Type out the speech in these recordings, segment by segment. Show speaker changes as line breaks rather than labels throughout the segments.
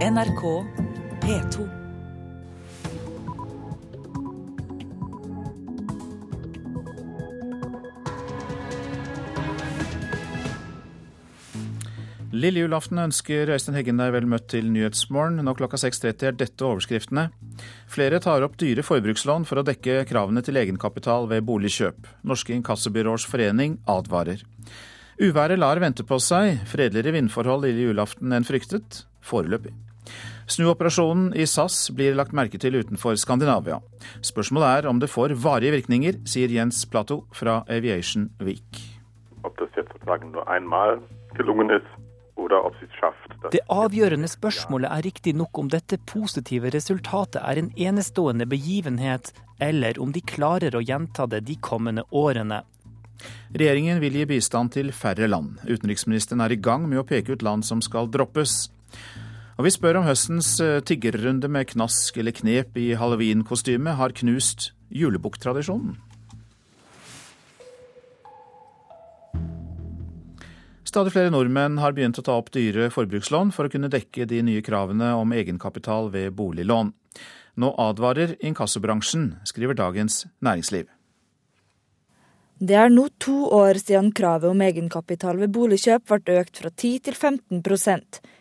NRK P2.
Lille julaften ønsker Øystein Heggen deg vel møtt til Nyhetsmorgen. Nå klokka 6.30 er dette overskriftene. Flere tar opp dyre forbrukslån for å dekke kravene til egenkapital ved boligkjøp. Norske inkassobyråers forening advarer. Uværet lar vente på seg. Fredeligere vindforhold lille julaften enn fryktet. Foreløpig. Snuoperasjonen i SAS blir lagt merke til utenfor Skandinavia. Spørsmålet er om det får varige virkninger, sier Jens Plato fra Aviation Week.
Det avgjørende spørsmålet er riktignok om dette positive resultatet er en enestående begivenhet, eller om de klarer å gjenta det de kommende årene.
Regjeringen vil gi bistand til færre land. Utenriksministeren er i gang med å peke ut land som skal droppes. Og vi spør om høstens eh, tiggerrunde med knask eller knep i halloweenkostyme har knust julebukktradisjonen. Stadig flere nordmenn har begynt å ta opp dyre forbrukslån for å kunne dekke de nye kravene om egenkapital ved boliglån. Nå advarer inkassobransjen, skriver Dagens Næringsliv.
Det er nå to år siden kravet om egenkapital ved boligkjøp ble økt fra 10 til 15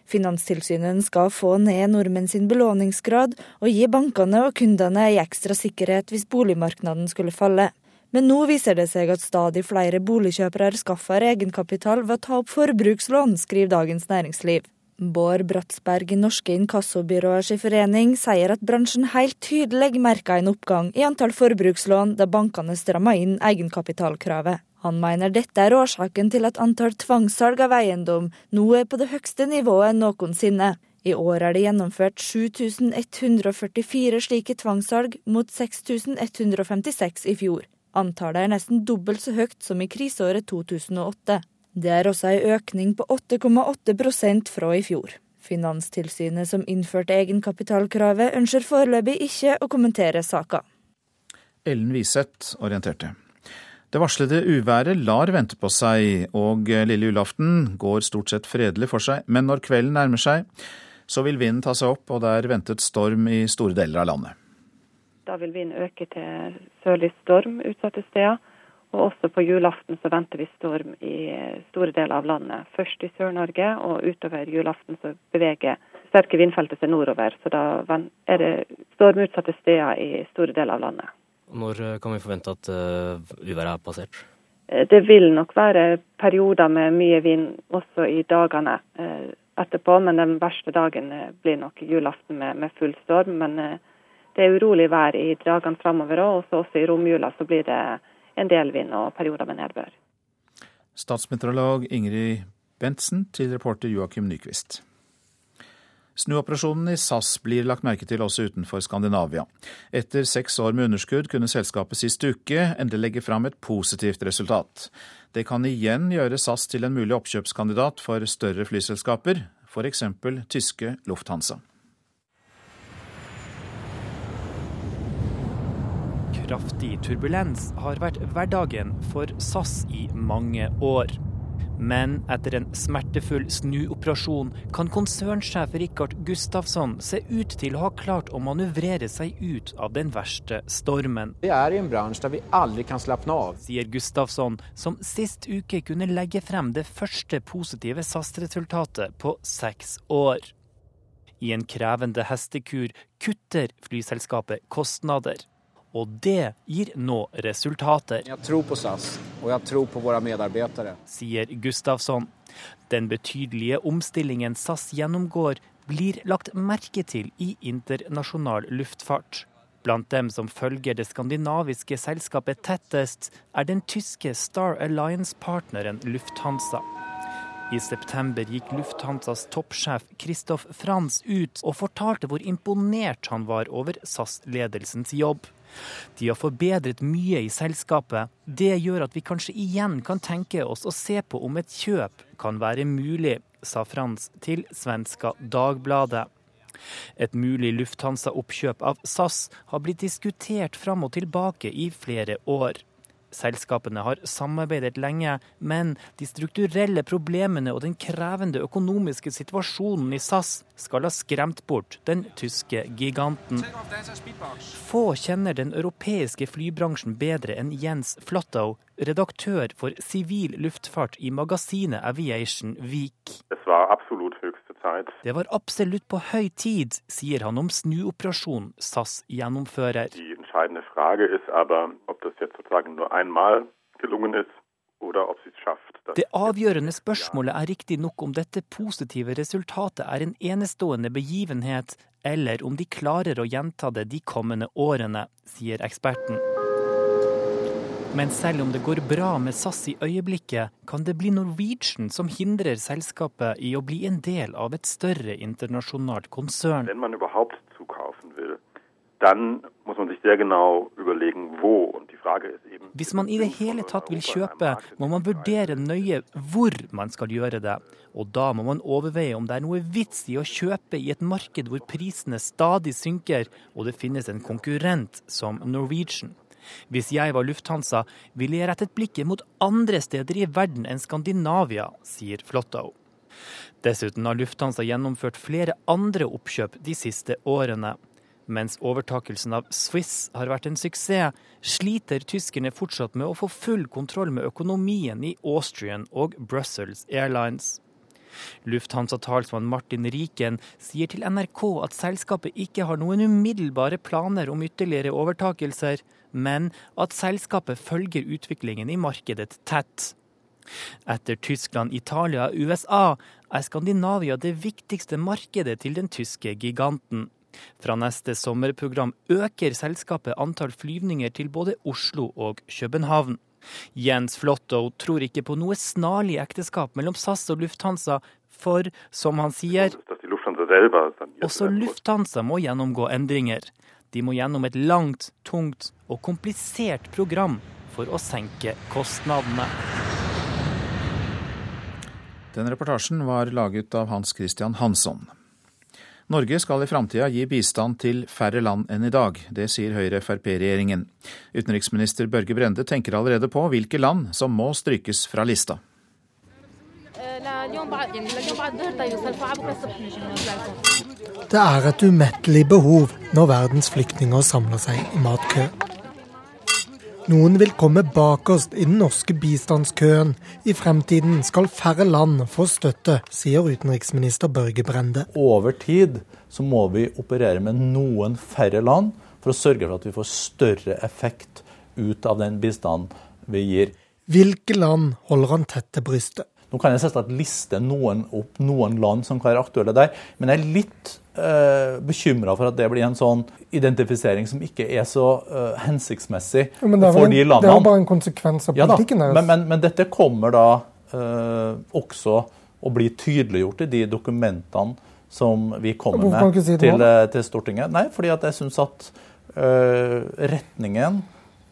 Finanstilsynet skal få ned nordmenn sin belåningsgrad og gi bankene og kundene ei ekstra sikkerhet hvis boligmarkedet skulle falle. Men nå viser det seg at stadig flere boligkjøpere skaffer egenkapital ved å ta opp forbrukslån, skriver Dagens Næringsliv. Bård Bratsberg i Norske Inkassobyråers forening sier at bransjen helt tydelig merker en oppgang i antall forbrukslån da bankene strammer inn egenkapitalkravet. Han mener dette er årsaken til at antall tvangssalg av eiendom nå er på det høyeste nivået noensinne. I år er det gjennomført 7144 slike tvangssalg, mot 6156 i fjor. Antallet er nesten dobbelt så høyt som i kriseåret 2008. Det er også en økning på 8,8% fra i fjor. Finanstilsynet som innførte egenkapitalkravet, ønsker foreløpig ikke å kommentere saka.
Ellen Wiseth orienterte. Det varslede uværet lar vente på seg, og lille julaften går stort sett fredelig for seg. Men når kvelden nærmer seg, så vil vinden ta seg opp, og det er ventet storm i store deler av landet.
Da vil vinden øke til sørlig storm utsatte steder. Og også på julaften så venter vi storm i store deler av landet. Først i Sør-Norge, og utover julaften så beveger sterke vindfeltet seg nordover. Så da er det stormutsatte steder i store deler av landet.
Når kan vi forvente at uh, uværet er passert?
Det vil nok være perioder med mye vind også i dagene etterpå, men den verste dagen blir nok julaften med, med full storm. Men det er urolig vær i dagene framover òg, og også i romjula så blir det en del vind og perioder med nedbør.
Statsmeteorolog Ingrid Bentsen til reporter Joakim Nyquist. Snuoperasjonen i SAS blir lagt merke til også utenfor Skandinavia. Etter seks år med underskudd kunne selskapet sist uke endelig legge fram et positivt resultat. Det kan igjen gjøre SAS til en mulig oppkjøpskandidat for større flyselskaper, f.eks. tyske Lufthansa.
Kraftig turbulens har vært hverdagen for SAS i mange år. Men etter en smertefull snuoperasjon kan konsernsjef Rikard Gustafsson se ut til å ha klart å manøvrere seg ut av den verste stormen.
Vi er i en bransje der vi aldri kan slappe av.
Sier Gustafsson, som sist uke kunne legge frem det første positive SAS-resultatet på seks år. I en krevende hestekur kutter flyselskapet kostnader. Og det gir nå resultater.
Jeg tror på SAS, og jeg tror på våre medarbeidere.
Sier Gustafsson. Den betydelige omstillingen SAS gjennomgår, blir lagt merke til i internasjonal luftfart. Blant dem som følger det skandinaviske selskapet tettest, er den tyske Star Alliance-partneren Lufthansa. I september gikk Lufthansas toppsjef Christoph Franz ut og fortalte hvor imponert han var over SAS-ledelsens jobb. De har forbedret mye i selskapet. Det gjør at vi kanskje igjen kan tenke oss å se på om et kjøp kan være mulig, sa Frans til svenska Dagbladet. Et mulig Lufthansa-oppkjøp av SAS har blitt diskutert fram og tilbake i flere år. Selskapene har samarbeidet lenge, men de strukturelle problemene og den krevende økonomiske situasjonen i SAS skal ha skremt bort den tyske giganten. Få kjenner den europeiske flybransjen bedre enn Jens Flottow, redaktør for sivil luftfart i magasinet Aviation Week.
Det var absolutt
på høy tid, sier han om snuoperasjonen SAS gjennomfører.
Die entscheidende Frage ist aber, ob das jetzt sozusagen nur einmal gelungen ist oder ob sie es schafft.
Det avgjørende spørsmålet er riktignok om dette positive resultatet er en enestående begivenhet, eller om de klarer å gjenta det de kommende årene, sier eksperten. Men selv om det går bra med SAS i øyeblikket, kan det bli Norwegian som hindrer selskapet i å bli en del av et større internasjonalt konsern.
Wenn man überhaupt dann muss man sich sehr genau überlegen, wo. Und die Frage ist eben...
Hvis man i det hele tatt vil kjøpe, må man vurdere nøye hvor man skal gjøre det. Og da må man overveie om det er noe vits i å kjøpe i et marked hvor prisene stadig synker, og det finnes en konkurrent som Norwegian. Hvis jeg var Lufthansa, ville jeg rettet blikket mot andre steder i verden enn Skandinavia, sier Flottow. Dessuten har Lufthansa gjennomført flere andre oppkjøp de siste årene. Mens overtakelsen av Swiss har vært en suksess, sliter tyskerne fortsatt med å få full kontroll med økonomien i Austrian og Brussels Airlines. Lufthansa-talsmann Martin Riken sier til NRK at selskapet ikke har noen umiddelbare planer om ytterligere overtakelser, men at selskapet følger utviklingen i markedet tett. Etter Tyskland, Italia og USA er Skandinavia det viktigste markedet til den tyske giganten. Fra neste sommerprogram øker selskapet antall flyvninger til både Oslo og København. Jens Flottow tror ikke på noe snarlig ekteskap mellom SAS og Lufthansa, for som han sier, også. Lufthansa må gjennomgå endringer. De må gjennom et langt, tungt og komplisert program for å senke kostnadene.
Den reportasjen var laget av Hans Christian Hansson. Norge skal i framtida gi bistand til færre land enn i dag. Det sier Høyre-Frp-regjeringen. Utenriksminister Børge Brende tenker allerede på hvilke land som må strykes fra lista.
Det er et umettelig behov når verdens flyktninger samler seg i matkø. Noen vil komme bakerst i den norske bistandskøen. I fremtiden skal færre land få støtte, sier utenriksminister Børge Brende.
over tid så må vi operere med noen færre land for å sørge for at vi får større effekt ut av den bistanden vi gir.
Hvilke land holder han tett til brystet?
Nå kan jeg selvsagt liste noen opp noen land som kan være aktuelle der, men jeg er litt uh, bekymra for at det blir en sånn identifisering som ikke er så eh, hensiktsmessig for de landene.
Det har bare en konsekvens av
Ja da, men, men, men dette kommer da eh, også å bli tydeliggjort i de dokumentene som vi kommer med
si
til, eh, til Stortinget. Nei, fordi at jeg syns at eh, retningen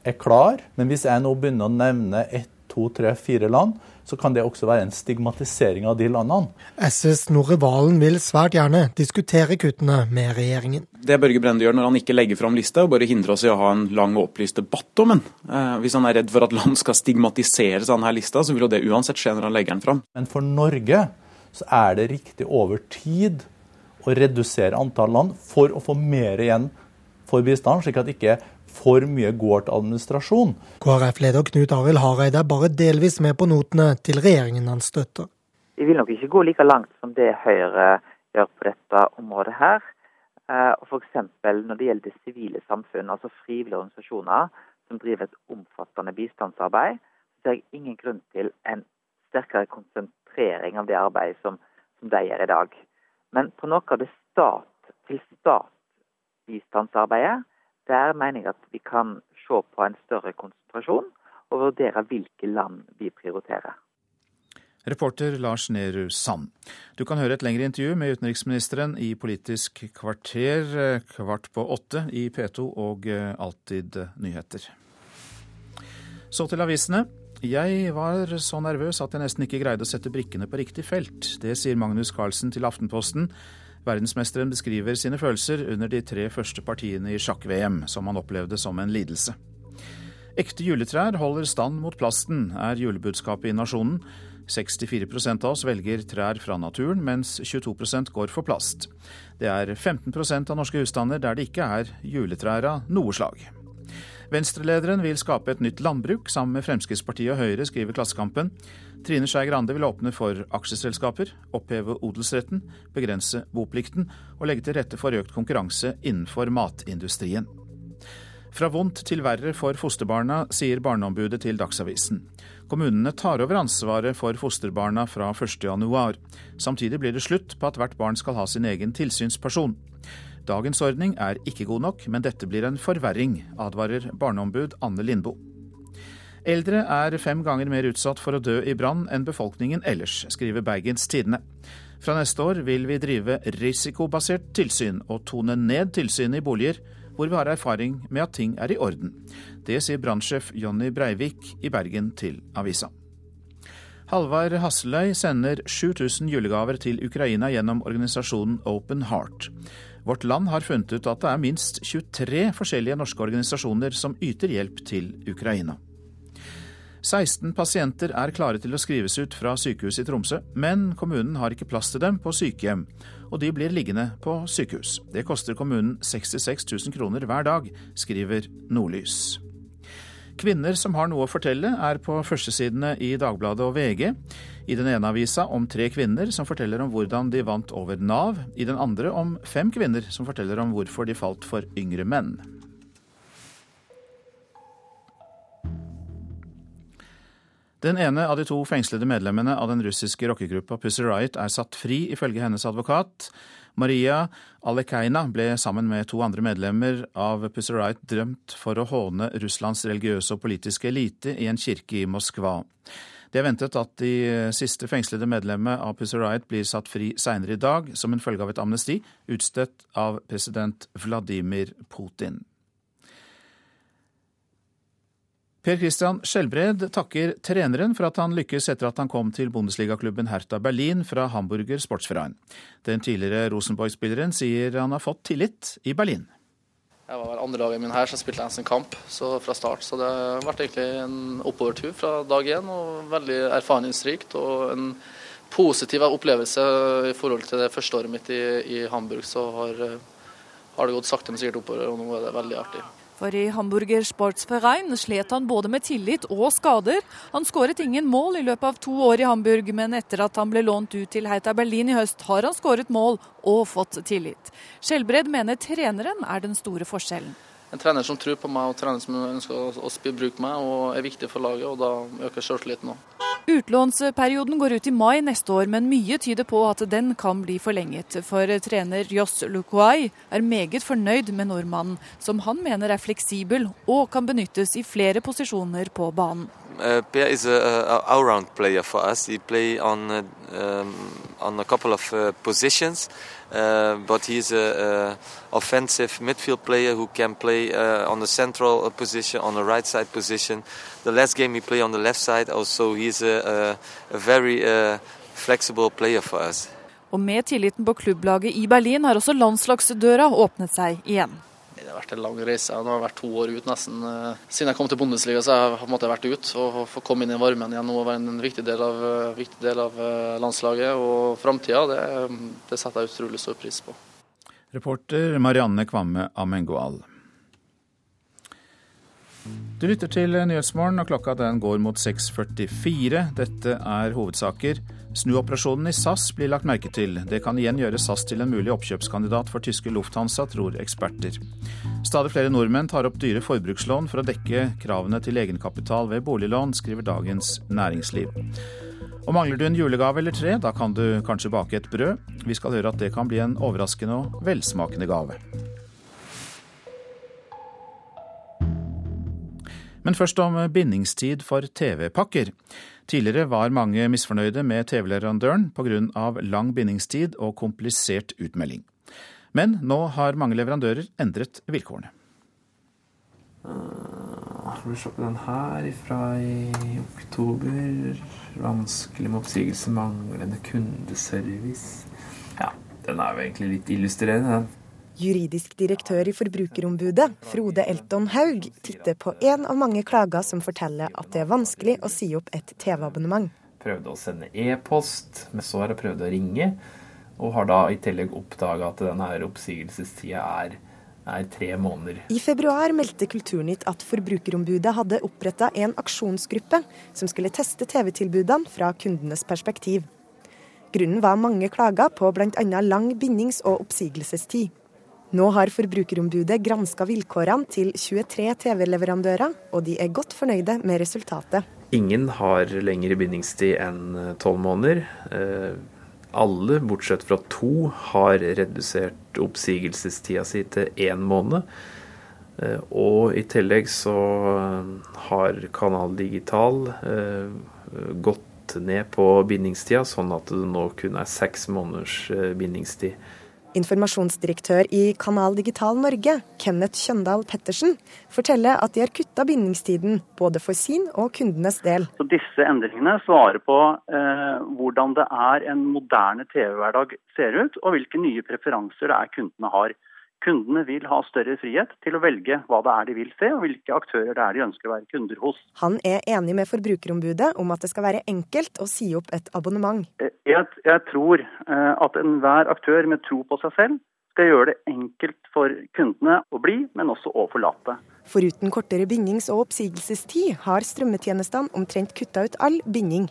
er klar. Men hvis jeg nå begynner å nevne ett, to, tre, fire land, så kan det også være en stigmatisering av de landene.
SS Snorre Valen vil svært gjerne diskutere kuttene med regjeringen.
Det Børge Brende gjør når han ikke legger fram liste, og bare hindrer oss i å ha en lang og opplyst debatt om den. Eh, hvis han er redd for at land skal stigmatisere denne lista, så vil jo det uansett skje når han legger den fram.
Men for Norge så er det riktig over tid å redusere antall land for å få mer igjen for bistand, slik at ikke for mye går til administrasjon.
KrF-leder Knut Arild Hareide er bare delvis med på notene til regjeringen han støtter.
Vi vil nok ikke gå like langt som det Høyre gjør på dette området her. Eh, F.eks. når det gjelder det sivile samfunn, altså frivillige organisasjoner som driver et omfattende bistandsarbeid, så ser jeg ingen grunn til en sterkere konsentrering av det arbeidet som, som de gjør i dag. Men på noe av det stat-til-stat-bistandsarbeidet, der mener jeg at vi kan se på en større konsentrasjon og vurdere hvilke land vi prioriterer.
Reporter Lars Nehru Sand. Du kan høre et lengre intervju med utenriksministeren i Politisk kvarter eh, kvart på åtte i P2 og eh, Alltid nyheter. Så til avisene. Jeg var så nervøs at jeg nesten ikke greide å sette brikkene på riktig felt. Det sier Magnus Carlsen til Aftenposten. Verdensmesteren beskriver sine følelser under de tre første partiene i sjakk-VM, som han opplevde som en lidelse. Ekte juletrær holder stand mot plasten, er julebudskapet i Nasjonen. 64% av oss velger trær fra naturen, mens 22% går for plast. Det er 15% av norske husstander der det ikke er juletrær av noe slag. Venstrelederen vil skape et nytt landbruk sammen med Fremskrittspartiet og Høyre, skriver Klassekampen. Trine Skei Grande vil åpne for aksjeselskaper, oppheve odelsretten, begrense boplikten og legge til rette for økt konkurranse innenfor matindustrien. Fra vondt til verre for fosterbarna, sier Barneombudet til Dagsavisen. Kommunene tar over ansvaret for fosterbarna fra 1.1. Samtidig blir det slutt på at hvert barn skal ha sin egen tilsynsperson. Dagens ordning er ikke god nok, men dette blir en forverring, advarer barneombud Anne Lindboe. Eldre er fem ganger mer utsatt for å dø i brann enn befolkningen ellers, skriver Bergens Tidende. Fra neste år vil vi drive risikobasert tilsyn og tone ned tilsynet i boliger hvor vi har erfaring med at ting er i orden. Det sier brannsjef Jonny Breivik i Bergen til avisa. Halvard Hasseløy sender 7000 julegaver til Ukraina gjennom organisasjonen Open Heart. Vårt land har funnet ut at det er minst 23 forskjellige norske organisasjoner som yter hjelp til Ukraina. 16 pasienter er klare til å skrives ut fra sykehuset i Tromsø, men kommunen har ikke plass til dem på sykehjem, og de blir liggende på sykehus. Det koster kommunen 66 000 kroner hver dag, skriver Nordlys. Kvinner som har noe å fortelle, er på førstesidene i Dagbladet og VG. I den ene avisa om tre kvinner som forteller om hvordan de vant over Nav. I den andre om fem kvinner som forteller om hvorfor de falt for yngre menn. Den ene av de to fengslede medlemmene av den russiske rockegruppa Pussy Riot er satt fri, ifølge hennes advokat. Maria Alekaina ble sammen med to andre medlemmer av Pussy Riot drømt for å håne Russlands religiøse og politiske elite i en kirke i Moskva. Det er ventet at de siste fengslede medlemmet av Pussy Riot blir satt fri seinere i dag, som en følge av et amnesti utstøtt av president Vladimir Putin. Per Christian Skjelbred takker treneren for at han lykkes etter at han kom til Bundesligaklubben Hertha Berlin fra Hamburger Sportsverein. Den tidligere Rosenborg-spilleren sier han har fått tillit i Berlin.
Jeg var andre dagen min her, så jeg spilte en kamp fra start. Så det har vært egentlig en oppovertur fra dag én, og veldig erfaringsrikt. Og en positiv opplevelse i forhold til det første året mitt i, i Hamburg. Så har, har det gått sakte, men sikkert oppover, og nå er det veldig artig.
For i Hamburger Sportsverein slet han både med tillit og skader. Han skåret ingen mål i løpet av to år i Hamburg, men etter at han ble lånt ut til Heita Berlin i høst, har han skåret mål og fått tillit. Skjelbred mener treneren er den store forskjellen.
En trener som tror på meg og trener som ønsker å, bruke meg og er viktig for laget, og da øker selvtilliten òg.
Utlånsperioden går ut i mai neste år, men mye tyder på at den kan bli forlenget. For trener Joss Lukwai er meget fornøyd med nordmannen, som han mener er fleksibel og kan benyttes i flere posisjoner på banen.
Uh, per is a, a all-round player for us. He play on uh, um, on a couple of uh, positions, but he's a, a, offensive midfield player who can play uh, on the central position, on the right side position. The last game he played on the left side, also he's a, a very uh, flexible player for us.
Og med tilliten på klubblaget i Berlin har også landslagsdøra åpnet seg igjen.
Det har vært en lang reise. Nå har jeg vært to år ut nesten. Eh, siden jeg kom til Bundesliga så har jeg vært ut. Og få komme inn i varmen igjen og være en viktig del av, eh, viktig del av eh, landslaget og framtida, det, det setter jeg utrolig stor pris på.
Reporter Marianne Kvamme Amengual. Du lytter til Nyhetsmorgen, og klokka den går mot 6.44. Dette er hovedsaker. Snuoperasjonen i SAS blir lagt merke til. Det kan igjen gjøre SAS til en mulig oppkjøpskandidat for tyske Lufthansa, tror eksperter. Stadig flere nordmenn tar opp dyre forbrukslån for å dekke kravene til egenkapital ved boliglån, skriver Dagens Næringsliv. Og Mangler du en julegave eller tre, da kan du kanskje bake et brød. Vi skal høre at det kan bli en overraskende og velsmakende gave. Men først om bindingstid for TV-pakker. Tidligere var mange misfornøyde med TV-leverandøren pga. lang bindingstid og komplisert utmelding. Men nå har mange leverandører endret vilkårene.
Skal vi se på den her fra i oktober. Vanskelig med oppsigelse, manglende kundeservice. Ja, den er jo egentlig litt illustrerende, den.
Juridisk direktør i Forbrukerombudet, Frode Elton Haug, titter på en av mange klager som forteller at det er vanskelig å si opp et TV-abonnement.
Prøvde å sende e-post, men så har jeg prøvd å ringe, og har da i tillegg oppdaga at denne oppsigelsestida er, er tre måneder.
I februar meldte Kulturnytt at Forbrukerombudet hadde oppretta en aksjonsgruppe som skulle teste TV-tilbudene fra kundenes perspektiv. Grunnen var mange klager på bl.a. lang bindings- og oppsigelsestid. Nå har Forbrukerombudet granska vilkårene til 23 TV-leverandører, og de er godt fornøyde med resultatet.
Ingen har lengre bindingstid enn tolv måneder. Eh, alle, bortsett fra to, har redusert oppsigelsestida si til én måned. Eh, og i tillegg så har Kanal Digital eh, gått ned på bindingstida, sånn at det nå kun er seks måneders bindingstid.
Informasjonsdirektør i Kanal Digital Norge, Kenneth Kjøndal Pettersen, forteller at de har kutta bindingstiden både for sin og kundenes del.
Så disse endringene svarer på eh, hvordan det er en moderne TV-hverdag ser ut, og hvilke nye preferanser det er kundene har. Kundene vil ha større frihet til å velge hva det er de vil se, og hvilke aktører det er de ønsker å være kunder hos.
Han er enig med Forbrukerombudet om at det skal være enkelt å si opp et abonnement.
Eh, jeg, jeg tror eh, at enhver aktør med tro på seg selv skal gjøre det enkelt for kundene å bli, men også å forlate.
Foruten kortere bindings- og oppsigelsestid har strømmetjenestene omtrent kutta ut all binding.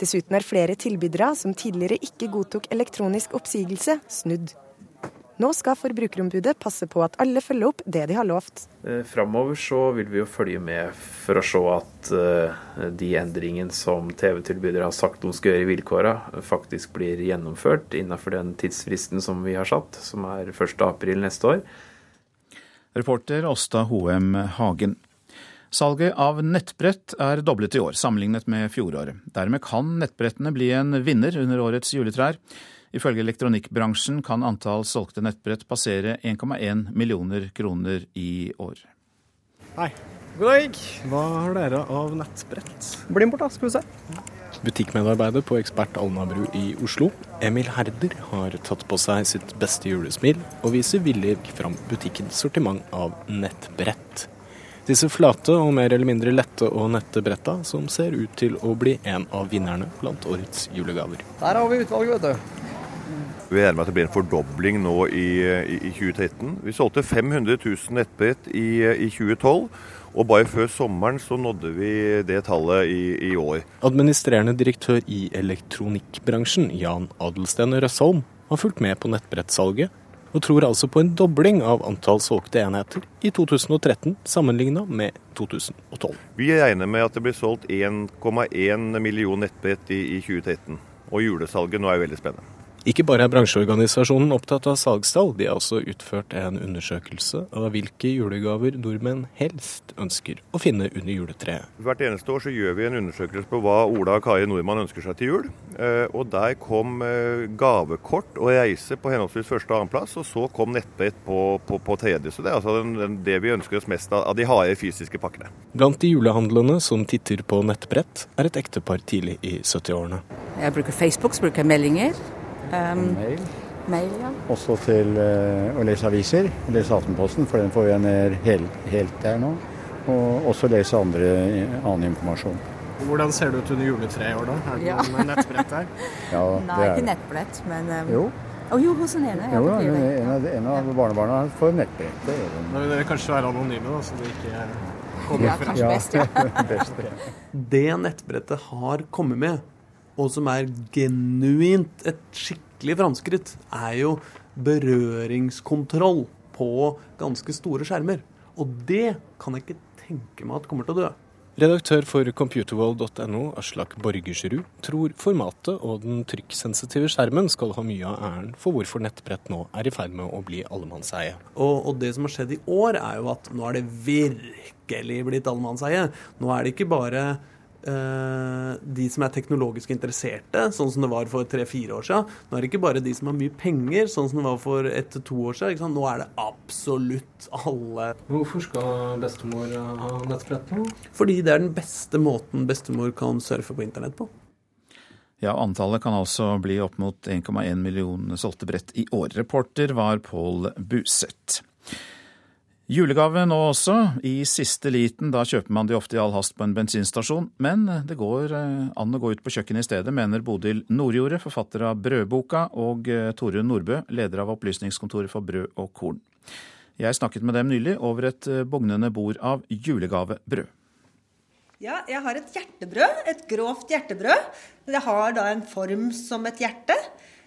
Dessuten er flere tilbydere som tidligere ikke godtok elektronisk oppsigelse, snudd. Nå skal Forbrukerombudet passe på at alle følger opp det de har lovt.
Eh, framover så vil vi jo følge med for å se at uh, de endringene som TV-tilbydere har sagt de skal gjøre i vilkåra, faktisk blir gjennomført innenfor den tidsfristen som vi har satt, som er 1.4 neste år.
Reporter Åsta Hoem Hagen. Salget av nettbrett er doblet i år, sammenlignet med fjoråret. Dermed kan nettbrettene bli en vinner under årets juletrær. Ifølge elektronikkbransjen kan antall solgte nettbrett passere 1,1 millioner kroner i år.
Hei. God dag. Hva har dere av nettbrett? Bli bort, da, skal vi se. Butikkmedarbeider på Ekspert Alnabru i Oslo, Emil Herder, har tatt på seg sitt beste julesmil og viser villig fram butikkens sortiment av nettbrett. Disse flate og mer eller mindre lette og nette bretta som ser ut til å bli en av vinnerne blant årets julegaver.
Der har vi utvalget, vet du.
Vi regner med at det blir en fordobling nå i, i, i 2013. Vi solgte 500 000 nettbrett i, i, 2012. Og bare før sommeren så nådde vi det tallet i, år.
Administrerende direktør i elektronikkbransjen, Jan Adelsten Røsholm, har fulgt med på nettbrettsalget, og tror altså på en dobling av antall solgte enheter i 2013 sammenligna med 2012.
Vi regner med at det blir solgt 1,1 million nettbrett i, i 2013. Og julesalget nå er veldig spennende.
Ikke bare er bransjeorganisasjonen opptatt av salgstall, de har også utført en undersøkelse av hvilke julegaver nordmenn helst ønsker å finne under juletreet.
Hvert eneste år så gjør vi en undersøkelse på hva Ola og Kari Nordmann ønsker seg til jul. Eh, og Der kom eh, gavekort og reise på henholdsvis første og annenplass, og så kom nettbrett på, på, på, tredje. Så det er altså den, den, det vi ønsker oss mest av, av de harde fysiske pakkene.
Blant de julehandlene som titter på nettbrett, er et ektepar tidlig i 70-årene.
Jeg bruker Facebook, så bruker jeg meldinger.
Um, mail.
mail ja.
Også til uh, å lese aviser. Lese Aftenposten, for den får jeg ned helt, helt der nå. Og også lese andre, annen informasjon.
Hvordan ser det ut under juletreet i år, da? Er det ja. noe nettbrett der?
ja, Nei, ikke nettbrett, men um,
Jo.
Oh, jo, hos den ene.
Jo, en, en, av, en av barnebarna får nettbrett.
Da vil dere kanskje være anonyme, da, så det ikke kommer
ja, Kanskje best, ja.
best, ja.
Det nettbrettet har kommet med, og som er genuint et skikkelig framskritt, er jo berøringskontroll på ganske store skjermer. Og det kan jeg ikke tenke meg at kommer til å dø.
Redaktør for computerworld.no, Aslak Borgersrud, tror formatet og den trykksensitive skjermen skal ha mye av æren for hvorfor nettbrett nå er i ferd med å bli allemannseie.
Og, og, det som har skjedd i år, er jo at nå er det virkelig blitt allemannseie. Nå er det ikke bare de som er teknologisk interesserte, sånn som det var for tre-fire år siden. Nå er det ikke bare de som har mye penger, sånn som det var for ett til to år siden. Nå er det absolutt alle.
Hvorfor skal bestemor ha nettbrett nå?
Fordi det er den beste måten bestemor kan surfe på internett på.
Ja, antallet kan altså bli opp mot 1,1 millioner solgte brett i år. Reporter var Pål Buseth. Julegave nå også, i siste liten. Da kjøper man de ofte i all hast på en bensinstasjon. Men det går eh, an å gå ut på kjøkkenet i stedet, mener Bodil Nordjordet, forfatter av Brødboka, og eh, Torunn Nordbø, leder av Opplysningskontoret for brød og korn. Jeg snakket med dem nylig over et eh, bugnende bord av julegavebrød.
Ja, jeg har et hjertebrød. Et grovt hjertebrød. Det har da en form som et hjerte.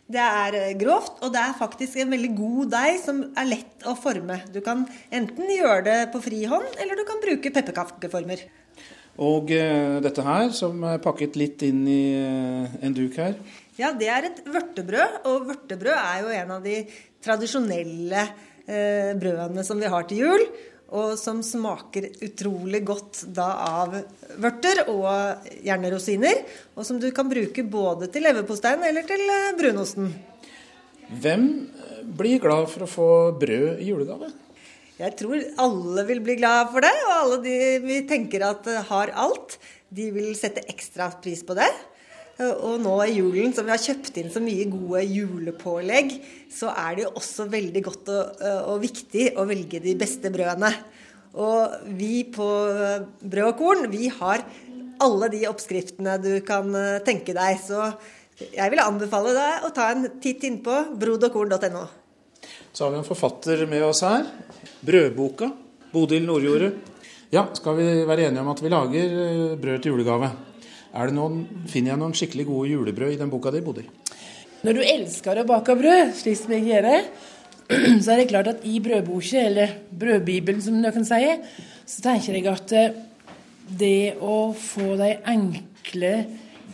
Det er eh, grovt, og det er faktisk en veldig god deig som er lett å forme. Du kan enten gjøre det på frihånd, eller du kan bruke pepperkakeformer.
Og eh, dette her, som er pakket litt inn i eh, en duk her?
Ja, det er et vørtebrød. Og vørtebrød er jo en av de tradisjonelle eh, brødene som vi har til jul og som smaker utrolig godt da av vørter og gjerne rosiner. Og som du kan bruke både til leverposteien eller til eh, brunosten.
Hvem eh, blir glad for å få brød i julegave?
Jeg tror alle vil bli glad for det. Og alle de vi tenker at har alt, de vil sette ekstra pris på det. Og nå i julen, som vi har kjøpt inn så mye gode julepålegg, så er det jo også veldig godt og, og viktig å velge de beste brødene. Og vi på Brød og Korn, vi har alle de oppskriftene du kan eh, tenke deg. Så jeg vil anbefale deg å ta en titt inn på brodogkorn.no.
Så har vi en forfatter med oss her. Brødboka. Bodil Nordjordet. Ja, skal vi være enige om at vi lager eh, brød til julegave? Noen, finner jeg noen skikkelig gode julebrød i den boka di, Bodil?
Når du elsker å bake brød, slik som jeg gjør så er det klart at i brødboka, eller brødbibelen som dere kan si, så tenker jeg at eh, det å få de enkle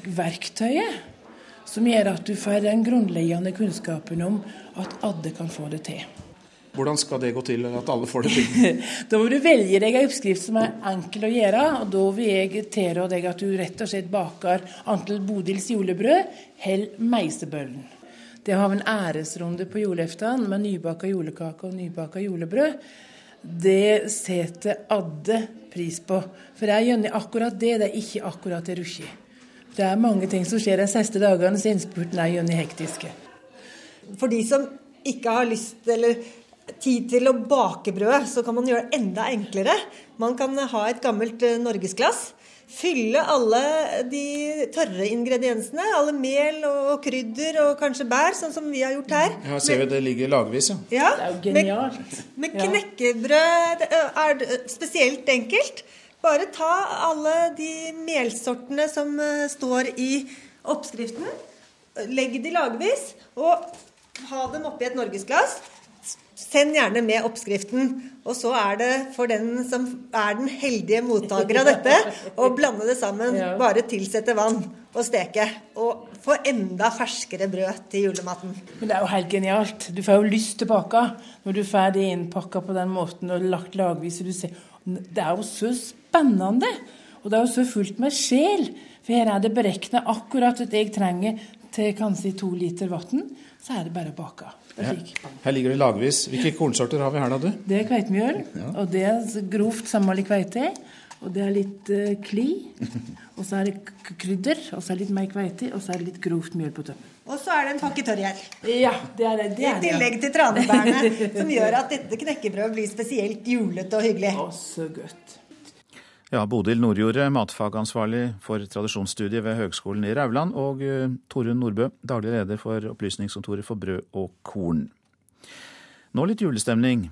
verktøyet som gjør at du får den grunnleggende kunnskapen om at alle kan få det til.
Hvordan skal det gå til at alle får det til?
da må du velge deg en oppskrift som er enkel å gjøre. og Da vil jeg tilrå deg at du rett og slett baker antall Bodils julebrød eller meisebøllen. Det har vi en æresrunde på julaften med nybaka julekake og nybaka julebrød. Det setter alle pris på. For det er gjerne akkurat det, det er ikke akkurat det rusje. Det er mange ting som skjer de siste dagene, så innspurten er gjerne hektiske.
For de som ikke har lyst eller tid til å bake brød, så kan man gjøre det enda enklere. Man kan ha et gammelt eh, norgesglass. Fylle alle de tørre ingrediensene, alle mel og krydder og kanskje bær, sånn som vi har gjort her.
Her ser vi det ligger lagvis,
ja. ja det er jo genialt.
Med, med knekkebrød er det spesielt enkelt. Bare ta alle de melsortene som eh, står i oppskriften, legg de lagvis, og ha dem oppi et norgesglass. Send gjerne med oppskriften. Og så er det for den som er den heldige mottaker av dette, å blande det sammen. Bare tilsette vann og steke. Og få enda ferskere brød til julematen.
Men det er jo helt genialt. Du får jo lyst til bake når du får det innpakka på den måten og lagt lagvis. Det er jo så spennende. Og det er jo så fullt med sjel. For her er det beregna akkurat at jeg trenger til kanskje to liter vann. Så er det bare å bake.
Her, her ligger det lagvis. Hvilke kornsorter har vi her, da, du?
Det er kveitemjøl. Ja. Og det er grovt sammenlig kveite. Og det er litt uh, kli. Og så er det krydder. Og så er det litt mer kveite. Og så er det litt grovt mjøl på toppen.
Og så er det en pakke tørrgjær.
Ja, det er det. det
er I tillegg til tranebærene, som gjør at dette knekkebrødet blir spesielt julete og hyggelig.
Å, så godt.
Ja, Bodil Nordjordet, matfagansvarlig for tradisjonsstudiet ved Høgskolen i Rauland, og uh, Torunn Nordbø, daglig leder for Opplysningskontoret for brød og korn. Nå litt julestemning.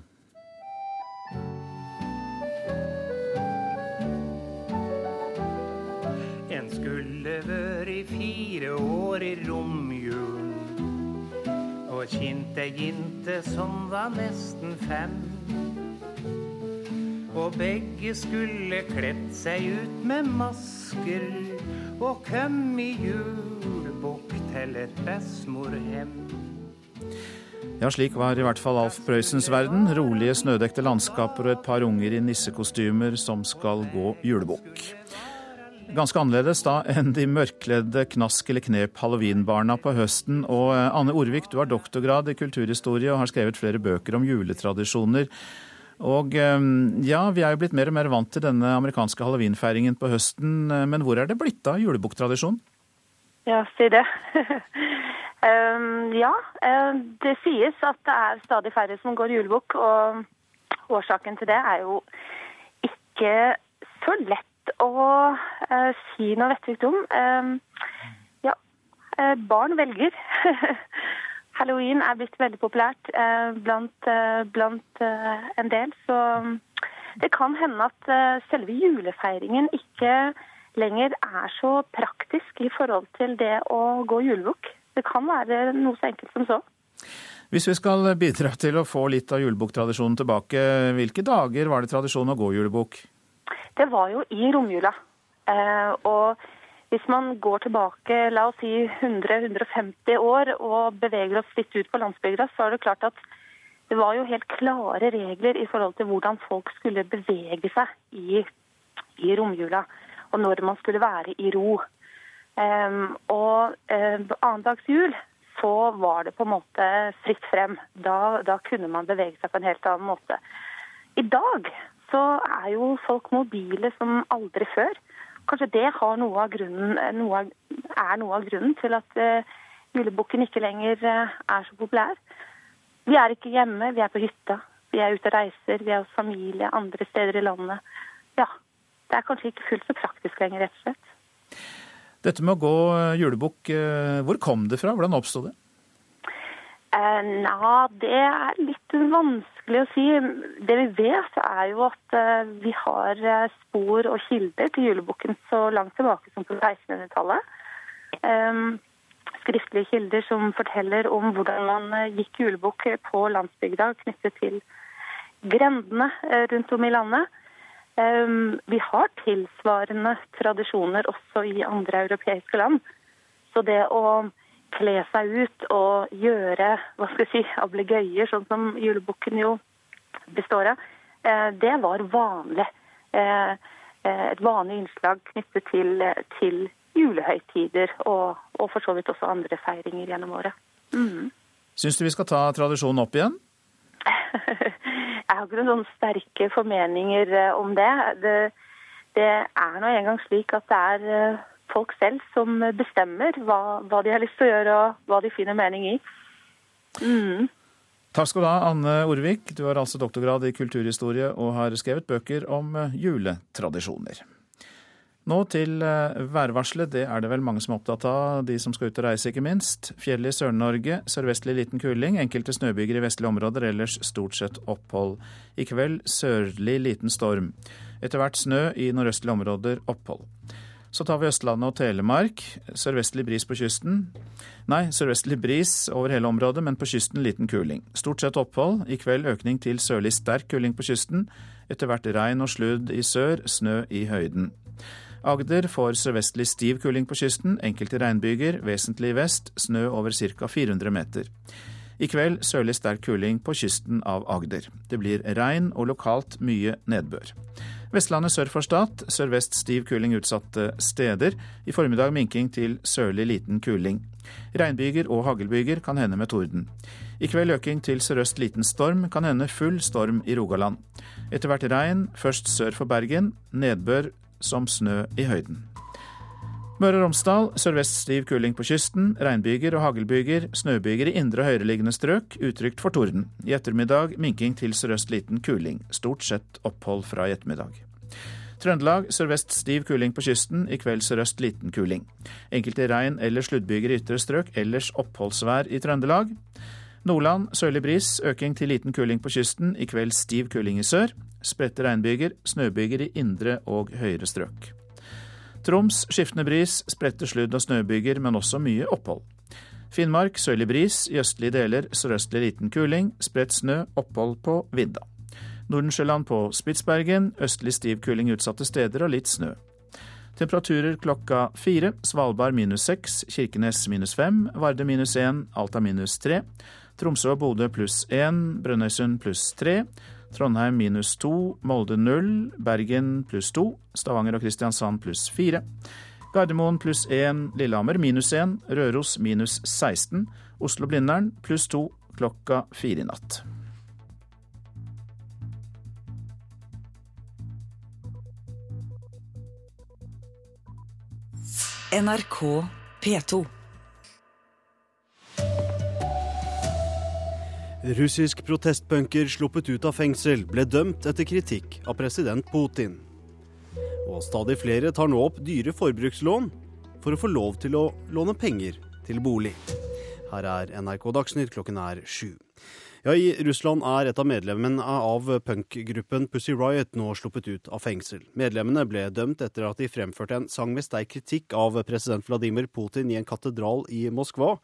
En skulle vært fire år i romjulen, og kjente ei jente som var nesten fem. Og begge skulle kledt seg ut med masker og kom i julebukk til et bestemorhem.
Ja, slik var i hvert fall Alf Prøysens verden. Rolige, snødekte landskaper og et par unger i nissekostymer som skal gå julebukk. Ganske annerledes da enn de mørkledde knask eller knep halloweenbarna på høsten. Og eh, Anne Orvik, du har doktorgrad i kulturhistorie og har skrevet flere bøker om juletradisjoner. Og ehm, ja, vi er jo blitt mer og mer vant til denne amerikanske halloweenfeiringen på høsten, eh, men hvor er det blitt av julebukktradisjonen?
Ja, si det. um, ja, det sies at det er stadig færre som går julebukk. Og årsaken til det er jo ikke så lett å uh, si noe vettugt om. Um, ja, uh, barn velger. Halloween er blitt veldig populært uh, blant, blant en del. Så um, det kan hende at selve julefeiringen ikke lenger er så praktisk i forhold til det å gå julebukk. Det kan være noe så enkelt som så.
Hvis vi skal bidra til å få litt av julebukktradisjonen tilbake, hvilke dager var det tradisjon å gå julebukk?
Det var jo i romjula. Eh, og hvis man går tilbake la oss si 100-150 år og beveger oss litt ut på landsbygda, så er det klart at det var jo helt klare regler i forhold til hvordan folk skulle bevege seg i, i romjula og når man skulle være i ro. Um, og um, annendags jul så var det på en måte fritt frem. Da, da, kunne man bevege seg på en helt annen måte. I dag så er jo folk mobile som aldri før. Kanskje det noe grunnen, noe, er noe av grunnen til at uh, julebukken ikke lenger uh, er så populær. Vi er ikke hjemme, vi er på hytta. Vi er ute og reiser, vi er hos familie andre steder i landet. Ja, det er kanskje ikke fullt så praktisk lenger, rett og slett.
Dette med å gå julebukk, eh, hvor kom det fra? Hvordan oppsto det?
Eh, Nja, det er litt vanskelig å si. Det vi vet, er jo at eh, vi har spor og kilder til julebukken så langt tilbake som på 1600-tallet. Eh, skriftlige kilder som forteller om hvordan man gikk julebukk på landsbygda knyttet til grendene rundt om i landet. Vi har tilsvarende tradisjoner også i andre europeiske land. Så det å kle seg ut og gjøre hva skal jeg si, ablegøyer, sånn som julebukken jo består av, eh, det var vanlig. Eh, eh, et vanlig innslag knyttet til, til julehøytider og, og, for så vidt også andre feiringer gjennom året. Mm.
Syns du vi skal ta tradisjonen opp igjen?
Jeg har ikke noen sånne sterke formeninger om det. Det, det er nå engang slik at det er folk selv som bestemmer hva, hva, de har lyst til å gjøre og hva de finner mening i. Mm.
Takk skal du ha, Anne Orvik. Du har altså doktorgrad i kulturhistorie og har skrevet bøker om eh, juletradisjoner. Nå til eh, værvarselet. Det er det vel mange som er opptatt av, de som skal ut og reise, ikke minst. Fjell i Sør-Norge, sørvestlig liten kuling. Enkelte snøbyger i vestlige områder, ellers stort sett opphold. I kveld sørlig liten storm. Etter hvert snø i nordøstlige områder, opphold. Så tar vi Østlandet og Telemark. Sørvestlig bris på kysten. Nei, sørvestlig bris over hele området, men på kysten liten kuling. Stort sett opphold. I kveld økning til sørlig sterk kuling på kysten. Etter hvert regn og sludd i sør, snø i høyden. Agder får sørvestlig stiv kuling på kysten, enkelte regnbyger, vesentlig i vest, snø over ca. 400 meter. I kveld sørlig sterk kuling på kysten av Agder. Det blir regn og lokalt mye nedbør. Vestlandet sør for Stad sørvest stiv kuling utsatte steder. I formiddag minking til sørlig liten kuling. Regnbyger og haglbyger kan hende med torden. I kveld øking til sørøst liten storm, kan hende full storm i Rogaland. Etter hvert regn, først sør for Bergen. Nedbør som snø i høyden. Møre og Romsdal sørvest stiv kuling på kysten. Regnbyger og haglbyger. Snøbyger i indre og høyereliggende strøk. Utrygt for torden. I ettermiddag minking til sørøst liten kuling. Stort sett opphold fra i ettermiddag. Trøndelag sørvest stiv kuling på kysten. I kveld sørøst liten kuling. Enkelte regn- eller sluddbyger i ytre strøk. Ellers oppholdsvær i Trøndelag. Nordland sørlig bris. Øking til liten kuling på kysten. I kveld stiv kuling i sør. Spredte regnbyger, snøbyger i indre og høyere strøk. Troms skiftende bris, spredte sludd- og snøbyger, men også mye opphold. Finnmark sørlig bris, i østlige deler sørøstlig liten kuling, spredt snø, opphold på vidda. Nordensjøland på Spitsbergen, østlig stiv kuling utsatte steder og litt snø. Temperaturer klokka fire. Svalbard minus seks, Kirkenes minus fem, Varde minus én, Alta minus tre. Tromsø og Bodø pluss én, Brønnøysund pluss tre. Trondheim minus to, Molde null, Bergen pluss to, Stavanger og Kristiansand pluss fire. Gardermoen pluss én, Lillehammer minus én, Røros minus 16, Oslo-Blindern pluss to klokka fire i natt.
NRK
P2.
Russisk protestpunker sluppet ut av fengsel ble dømt etter kritikk av president Putin. Og stadig flere tar nå opp dyre forbrukslån for å få lov til å låne penger til bolig. Her er NRK Dagsnytt, klokken er sju. Ja, I Russland er et av medlemmene av punkgruppen Pussy Riot nå sluppet ut av fengsel. Medlemmene ble dømt etter at de fremførte en sang med sterk kritikk av president Vladimir Putin i en katedral i Moskva.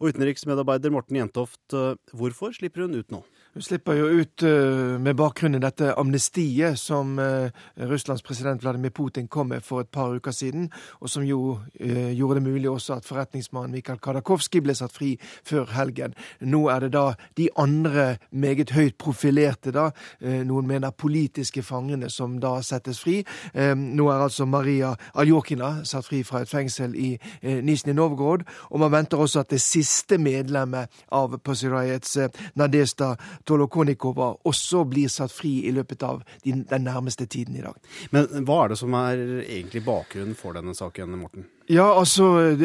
Og utenriksmedarbeider Morten Jentoft, eh, hvorfor slipper hun ut nå?
Hun slipper jo ut uh, med bakgrunn i dette amnestiet som uh, Russlands president Vladimir Putin kom med for et par uker siden, og som jo uh, gjorde det mulig også at forretningsmannen Mikhail Kadakovskij ble satt fri før helgen. Nå er det da de andre meget høyt profilerte, da, noen mener politiske fangene, som da settes fri. Nå er altså Maria Aljokina satt fri fra et fengsel i Nizjnij Novgorod, og man venter også at det siste medlemmet av Pussy Riots, Nadesta Tolokonikova også blir satt fri i løpet av den nærmeste tiden i dag.
Men hva er det som er egentlig bakgrunnen for denne saken, Morten?
Ja, altså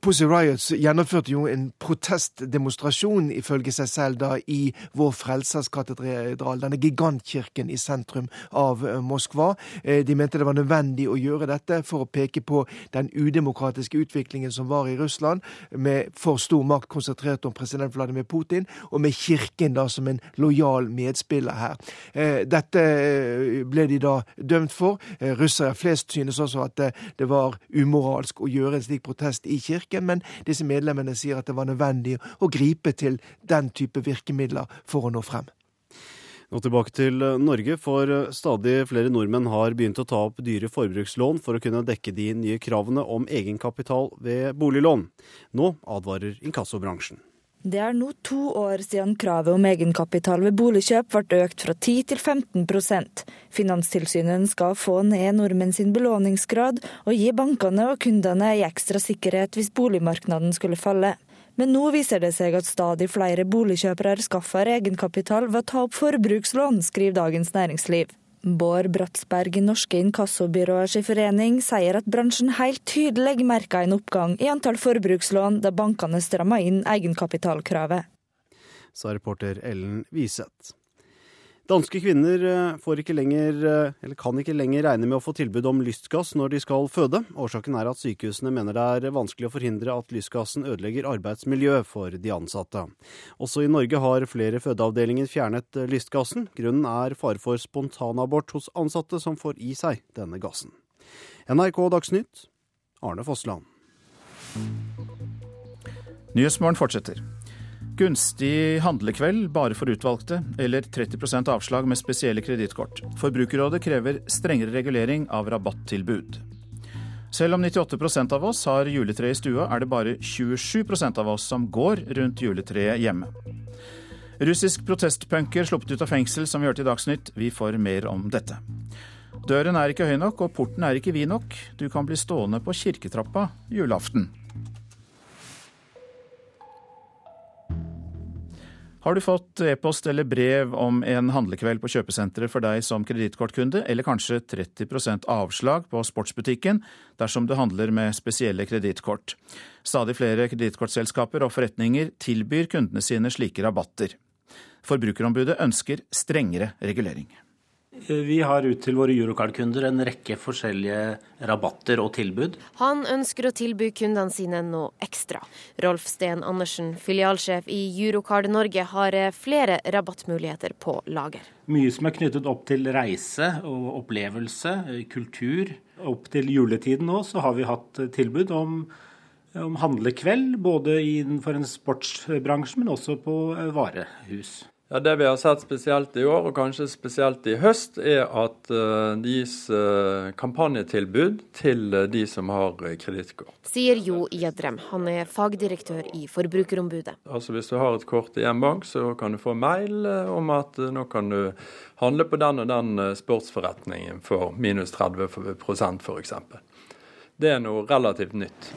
Pussy Riots gjennomførte jo en protestdemonstrasjon, ifølge seg selv, da i Vår Frelsers katedral, denne gigantkirken i sentrum av eh, Moskva. Eh, de mente det var nødvendig å gjøre dette for å peke på den udemokratiske utviklingen som var i Russland, med for stor makt konsentrert om president Vladimir Putin, og med kirken da som en lojal medspiller her. Eh, dette ble de da dømt for. Russere flest synes også at det var umoral umoralsk å gjøre en slik protest i kirken, men disse medlemmene sier at det var nødvendig å gripe til den type virkemidler for å nå frem.
Nå tilbake til Norge, for stadig flere nordmenn har begynt å ta opp dyre forbrukslån for å kunne dekke de nye kravene om egenkapital ved boliglån. Nå advarer inkassobransjen.
Det er nå to år siden kravet om egenkapital ved boligkjøp ble økt fra 10 til 15% Finanstilsynet skal få ned nordmenn sin belåningsgrad og gi bankene og kundene ei ekstra sikkerhet hvis boligmarkedet skulle falle. Men nå viser det seg at stadig flere boligkjøpere skaffer egenkapital ved å ta opp forbrukslån, skriver Dagens Næringsliv. Bård Bratsberg i Norske Inkassobyråers forening sier at bransjen helt tydelig merka en oppgang i antall forbrukslån da bankene strammer inn egenkapitalkravet.
Sa reporter Ellen Wiseth. Danske kvinner eh, ikke lenger, eh, kan ikke lenger regne med å få tilbud om lystgass når de skal føde. Årsaken er at sykehusene mener det er vanskelig å forhindre at lystgassen ødelegger arbeidsmiljøet for de ansatte. Også i Norge har flere fødeavdelinger fjernet eh, lystgassen. Grunnen er fare for spontanabort hos ansatte som får i seg denne gassen. NRK Dagsnytt, Arne Fossland.
Nyhetsmorgen fortsetter. Gunstig handlekveld bare for utvalgte, eller 30% avslag med spesielle kredittkort. Forbrukerrådet krever strengere regulering av rabattilbud. Selv om 98% av oss har juletre i stua, er det bare 27% av oss som går rundt juletreet hjemme. Russisk protestpunker sluppet ut av fengsel, som vi hørte i Dagsnytt. Vi får mer om dette. Døren er ikke høy nok, og porten er ikke vid nok. Du kan bli stående på kirketrappa julaften. Har du fått e-post eller brev om en handlekveld på kjøpesenteret for deg som kredittkortkunde, eller kanskje 30% avslag på sportsbutikken dersom du handler med spesielle kredittkort? Stadig flere kredittkortselskaper og forretninger tilbyr kundene sine slike rabatter. Forbrukerombudet ønsker strengere regulering.
Vi har ut til våre Eurocard-kunder en rekke forskjellige rabatter og tilbud.
Han ønsker å tilby kundene sine noe ekstra. Rolf Steen Andersen, filialsjef i Eurocard Norge, har flere rabattmuligheter på lager.
Mye som er knyttet opp til reise og opplevelse, kultur. Opp til juletiden nå så har vi hatt tilbud om om handlekveld, både innenfor en sportsbransje, men også på varehus.
Ja, Det vi har sett spesielt i år, og kanskje spesielt i høst, er at uh, det gis uh, kampanjetilbud til uh, de som har kredittkort.
Sier Jo Jedrem, han er fagdirektør i Forbrukerombudet.
Altså Hvis du har et kort i en bank, så kan du få mail om at nå kan du handle på den og den sportsforretningen for minus 30% f.eks. Det er noe relativt nytt.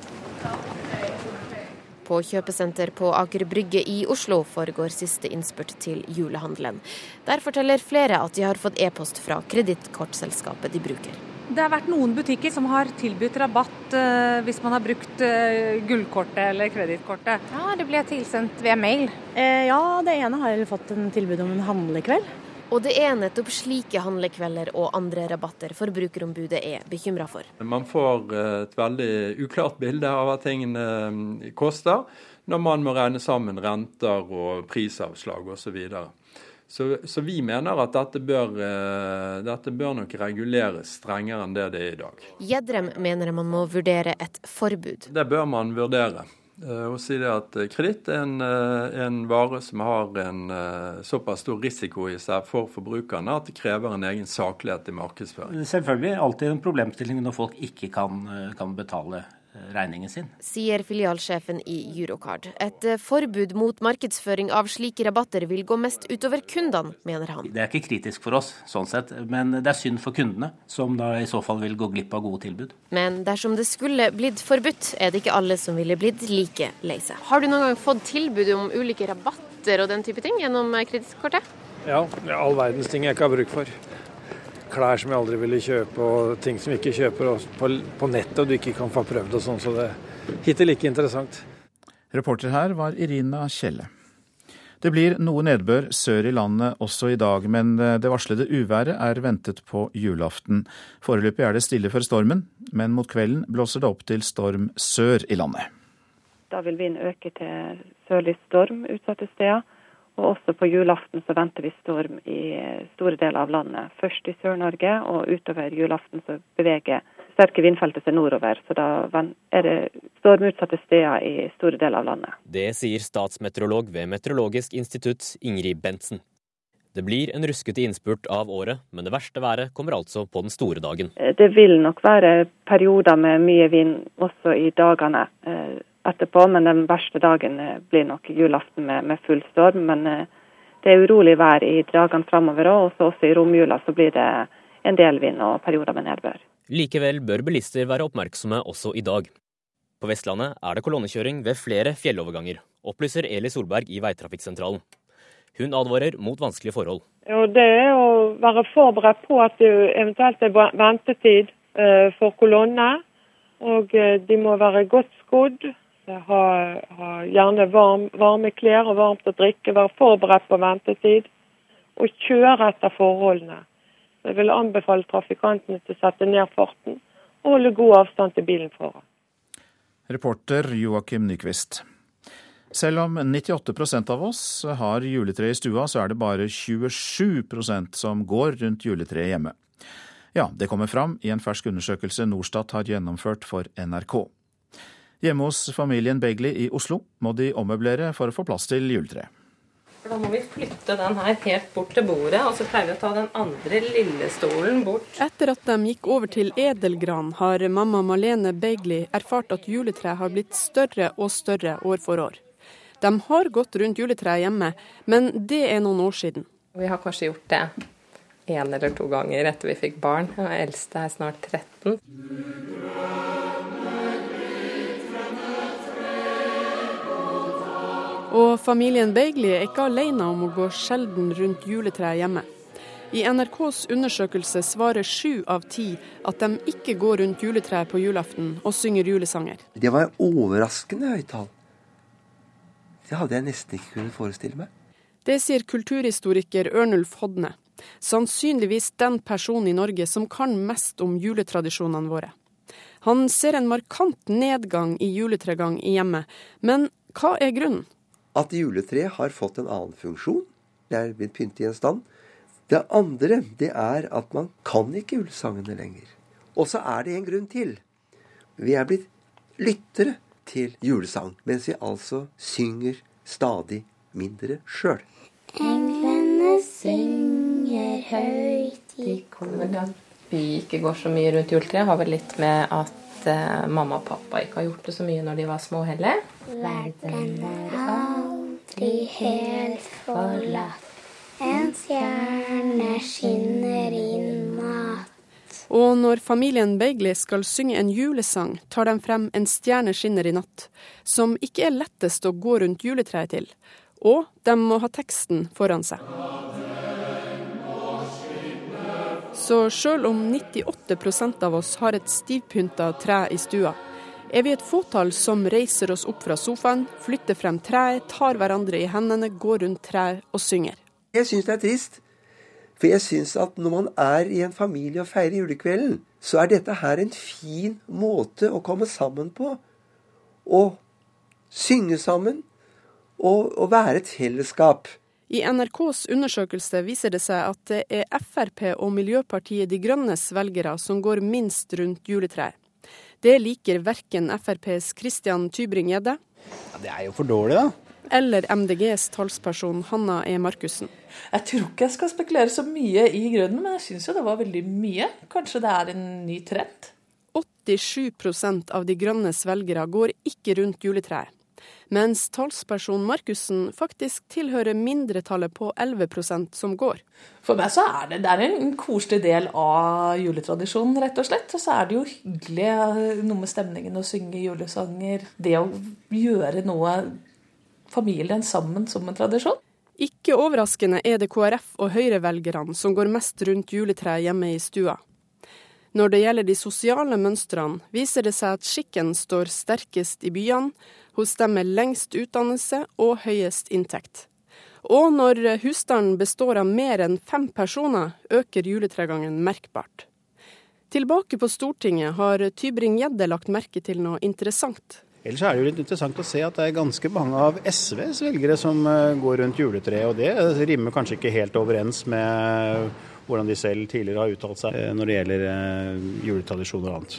På kjøpesenter på Aker Brygge i Oslo foregår siste innspurt til julehandelen. Der forteller flere at de har fått e-post fra kredittkortselskapet de bruker.
Det har vært noen butikker som har tilbudt rabatt uh, hvis man har brukt uh, gullkortet eller kredittkortet.
Ja, det ble tilsendt via mail.
Eh, ja, det ene har jeg fått en tilbud om en handlekveld.
Og det er nettopp slike handlekvelder og andre rabatter Forbrukerombudet er bekymra for.
Man får et veldig uklart bilde av hva tingene koster, når man må regne sammen renter og prisavslag osv. Så. Så, så vi mener at dette bør, uh, dette bør, nok reguleres strengere enn det det er i dag.
Gjedrem mener man må vurdere et forbud.
Det bør man vurdere. Uh, sier si at Kreditt er en, uh, en, vare som har en såpass stor risiko i seg for forbrukerne at det krever en egen saklighet i markedsføring.
Selvfølgelig alltid en problemstilling når folk ikke kan, kan betale regningen sin.
Sier filialsjefen i Eurocard. Et eh, forbud mot markedsføring av slike rabatter vil gå mest utover kundene, mener han.
Det er ikke kritisk for oss, sånn sett, men det er synd for kundene, som da i så fall vil gå glipp av gode tilbud.
Men dersom det skulle blitt forbudt, er det ikke alle som ville blitt like lei seg. Har du noen gang fått tilbud om ulike rabatter og den type ting gjennom kredittkortet?
Ja, all verdens ting jeg ikke har bruk for klær som jeg aldri ville kjøpe, og ting som vi ikke kjøper på, på nettet og du ikke kan få prøvd og sånn. Så det er hittil ikke interessant.
Reporter her var Irina Kjelle. Det blir noe nedbør sør i landet også i dag, men det varslede uværet er ventet på julaften. Foreløpig er det stille før stormen, men mot kvelden blåser det opp til storm sør i landet.
Da vil vinden øke til sørlig storm utsatte steder. Og også på julaften så venter vi storm i store deler av landet. Først i Sør-Norge, og utover julaften så beveger sterke vindfeltet seg nordover. Så da er det stormutsatte steder i store deler av landet.
Det sier statsmeteorolog ved Meteorologisk institutt Ingrid Bentsen. Det blir en ruskete innspurt av året, men det verste været kommer altså på den store dagen.
Det vil nok være perioder med mye vind også i dagene eh, etterpå, men den verste dagen eh, blir nok julaften med, med full storm. Men eh, det er urolig vær i dagene framover òg, og også i romjula så blir det en del vind og perioder med nedbør.
Likevel bør bilister være oppmerksomme også i dag. På Vestlandet er det kolonnekjøring ved flere fjelloverganger, opplyser Eli Solberg i Veitrafikksentralen. Hun advarer mot vanskelige forhold.
Jo, det er å være forberedt på at det eventuelt er ventetid eh, for kolonne. Og de må være godt skodd, ha, ha gjerne varm, varme klær og varmt å drikke, være forberedt på ventetid. Og kjøre etter forholdene. Jeg vil anbefale trafikantene til å sette ned farten og holde god avstand til bilen foran.
Reporter Joakim Nyquist. Selv om 98% av oss har juletre i stua, så er det bare 27% som går rundt juletreet hjemme. Ja, det kommer fram i en fersk undersøkelse Norstat har gjennomført for NRK. Hjemme hos familien Begley i Oslo må de ommøblere for å få plass til juletreet.
Da må vi flytte den her helt bort til bordet, og så pleier vi å ta den andre lille stolen bort.
Etter at de gikk over til edelgran, har mamma Malene Begley erfart at juletreet har blitt større og større år for år. De har gått rundt juletreet hjemme, men det er noen år siden.
Vi har kanskje gjort det én eller to ganger etter vi fikk barn. Den eldste er snart 13.
Og familien Beigli er ikke alene om å gå sjelden rundt juletreet hjemme. I NRKs undersøkelse svarer sju av ti at de ikke går rundt juletreet på julaften og synger julesanger.
Det var overraskende høyt tall. Det hadde jeg nesten ikke kunnet forestille meg.
Det sier kulturhistoriker Ørnulf Hodne. Sannsynligvis den personen i Norge som kan mest om juletradisjonene våre. Han ser en markant nedgang i juletregang i hjemmet, men hva er grunnen?
At juletreet har fått en annen funksjon. Det er blitt pyntet i en stand. Det andre det er at man kan ikke julesangene lenger. Og så er det en grunn til. Vi er blitt lyttere til julesang, mens vi altså synger stadig mindre sjøl.
Englene synger høyt i. At vi ikke går så mye rundt juletreet, har vel litt med at uh, mamma og pappa ikke har gjort det så mye når de var små heller. Verden er aldri helt forlatt. En stjerne skinner i natt.
Og når familien Beigli skal synge en julesang, tar de frem En stjerne skinner i natt, som ikke er lettest å gå rundt juletreet til. Og de må ha teksten foran seg. Så sjøl om 98% av oss har et stivpynta tre i stua, er vi et fåtall som reiser oss opp fra sofaen, flytter frem treet, tar hverandre i hendene, går rundt treet og synger.
Jeg syns det er trist. For jeg syns at når man er i en familie og feirer julekvelden, så er dette her en fin måte å komme sammen på. Og synge sammen. Og, og være et fellesskap.
I NRKs undersøkelse viser det seg at det er Frp og Miljøpartiet De Grønnes velgere som går minst rundt juletreet. Det liker verken FrPs Christian Tybring-Gjedde
ja, Det er jo for dårlig, da
eller MDGs talsperson Hanna E. Markussen.
Jeg tror ikke jeg skal spekulere så mye i grunnen, men jeg syns jo det var veldig mye. Kanskje det er en ny trend?
87% av De grønnes velgere går ikke rundt juletreet mens talsperson Markussen faktisk tilhører mindretallet på 11% som går.
For meg så er det, det er en koselig del av juletradisjonen, rett og slett. Og så er det jo hyggelig eh, noe med stemningen å synge julesanger. Det å gjøre noe familien sammen som en tradisjon.
Ikke overraskende er det KrF og Høyre-velgerne som går mest rundt juletreet hjemme i stua. Når det gjelder de sosiale mønstrene, viser det seg at skikken står sterkest i byene, hos dem med lengst utdannelse og høyest inntekt. Og når husstanden består av mer enn fem personer, øker juletregangen merkbart. Tilbake på Stortinget har Tybring-Gjedde lagt merke til noe interessant.
Ellers er det jo litt interessant å se at det er ganske mange av SVs velgere som eh, går rundt juletreet, og det rimer kanskje ikke helt overens med hvordan de selv tidligere har uttalt seg eh, når det gjelder eh, juletradisjoner og annet.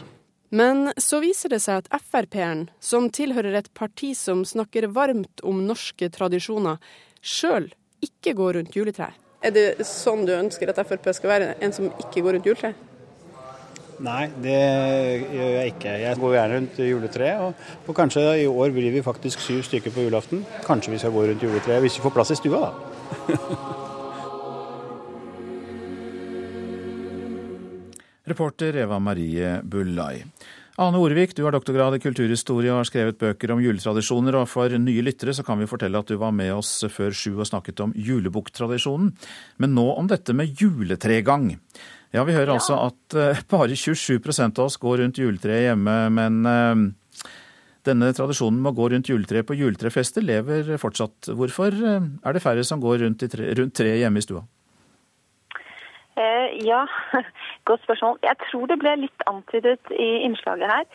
Men så viser det seg at Frp-eren, som tilhører et parti som snakker varmt om norske tradisjoner, sjøl ikke går rundt juletreet. Er det sånn du ønsker at Frp skal være, en som ikke går rundt juletreet?
Nei, det gjør jeg ikke. Jeg går gjerne rundt juletreet. Og, og, kanskje i år blir vi faktisk syv stykker på julaften. Kanskje vi skal gå rundt juletreet hvis vi får plass i stua, da.
Reporter Eva Marie Bullai. Ane Orvik, du har doktorgrad i kulturhistorie og har skrevet bøker om juletradisjoner. Og for nye lyttere så kan vi fortelle at du var med oss før sju og snakket om julebukktradisjonen. Men nå om dette med juletregang. Ja, vi hører ja. altså at uh, bare 27% av oss går rundt juletreet hjemme, men uh, denne tradisjonen med å gå rundt juletreet på juletrefester lever fortsatt. Hvorfor uh, er det færre som går rundt, tre, rundt treet hjemme i stua?
Ja, godt spørsmål. Jeg tror det ble litt antydet i innslaget her.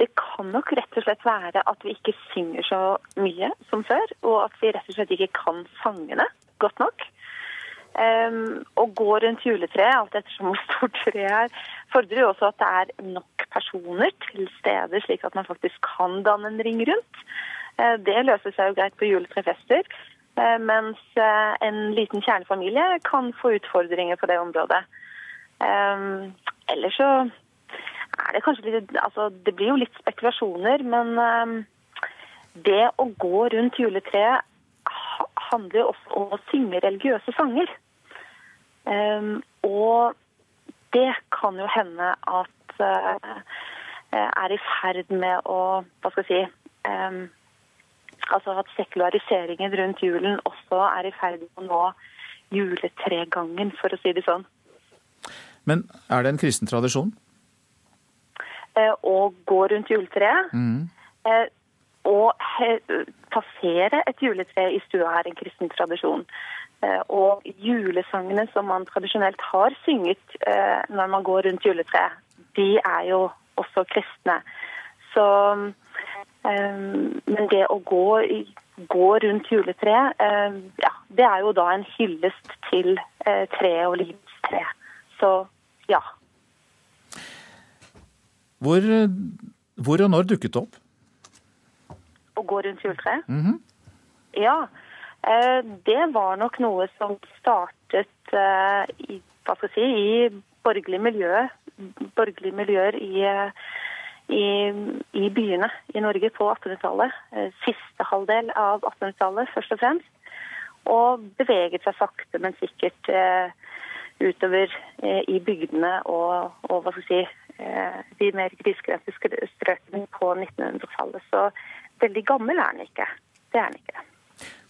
Det kan nok rett og slett være at vi ikke synger så mye som før, og at vi rett og slett ikke kan sangene godt nok. Um, å gå rundt juletreet, alt ettersom hvor stort treet er, fordrer jo også at det er nok personer til stede, slik at man faktisk kan danne en ring rundt. Uh, det løser seg jo greit på juletrefester. Uh, mens uh, en liten kjernefamilie kan få utfordringer på det området. Um, ellers så er det kanskje litt Altså, det blir jo litt spekulasjoner, men det å gå rundt juletreet handler jo også om å synge religiøse sanger. Og det kan jo hende at er i ferd med å Hva skal jeg si Altså at sekulariseringen rundt julen også er i ferd med å nå juletregangen, for å si det sånn.
Men er det en kristen tradisjon?
Uh, å gå rundt juletreet. Mm. Uh, å passere et juletre i stua er en kristen tradisjon. Eh, og julesangene som man tradisjonelt har synget eh, når man går rundt juletreet, de er jo også kristne. Så eh, Men det å gå, gå rundt juletreet, ja, det er jo da en hyllest til treet og livets tre. Så ja.
Hvor, hvor og når dukket det opp?
Å gå rundt juletreet?
Mm -hmm.
Ja. Eh, det var nok noe som startet eh, i, hva skal jeg si, i borgerlige miljøer, borgerlige miljøer i, i, i, byene i Norge på 1800-tallet. Eh, siste halvdel av 1800-tallet, først og fremst. Og beveget seg sakte, men sikkert utover i bygdene og, og hva skal si, de mer grisgrendte strøkene på 1900-tallet. Så veldig gammel er den ikke. Det er den ikke.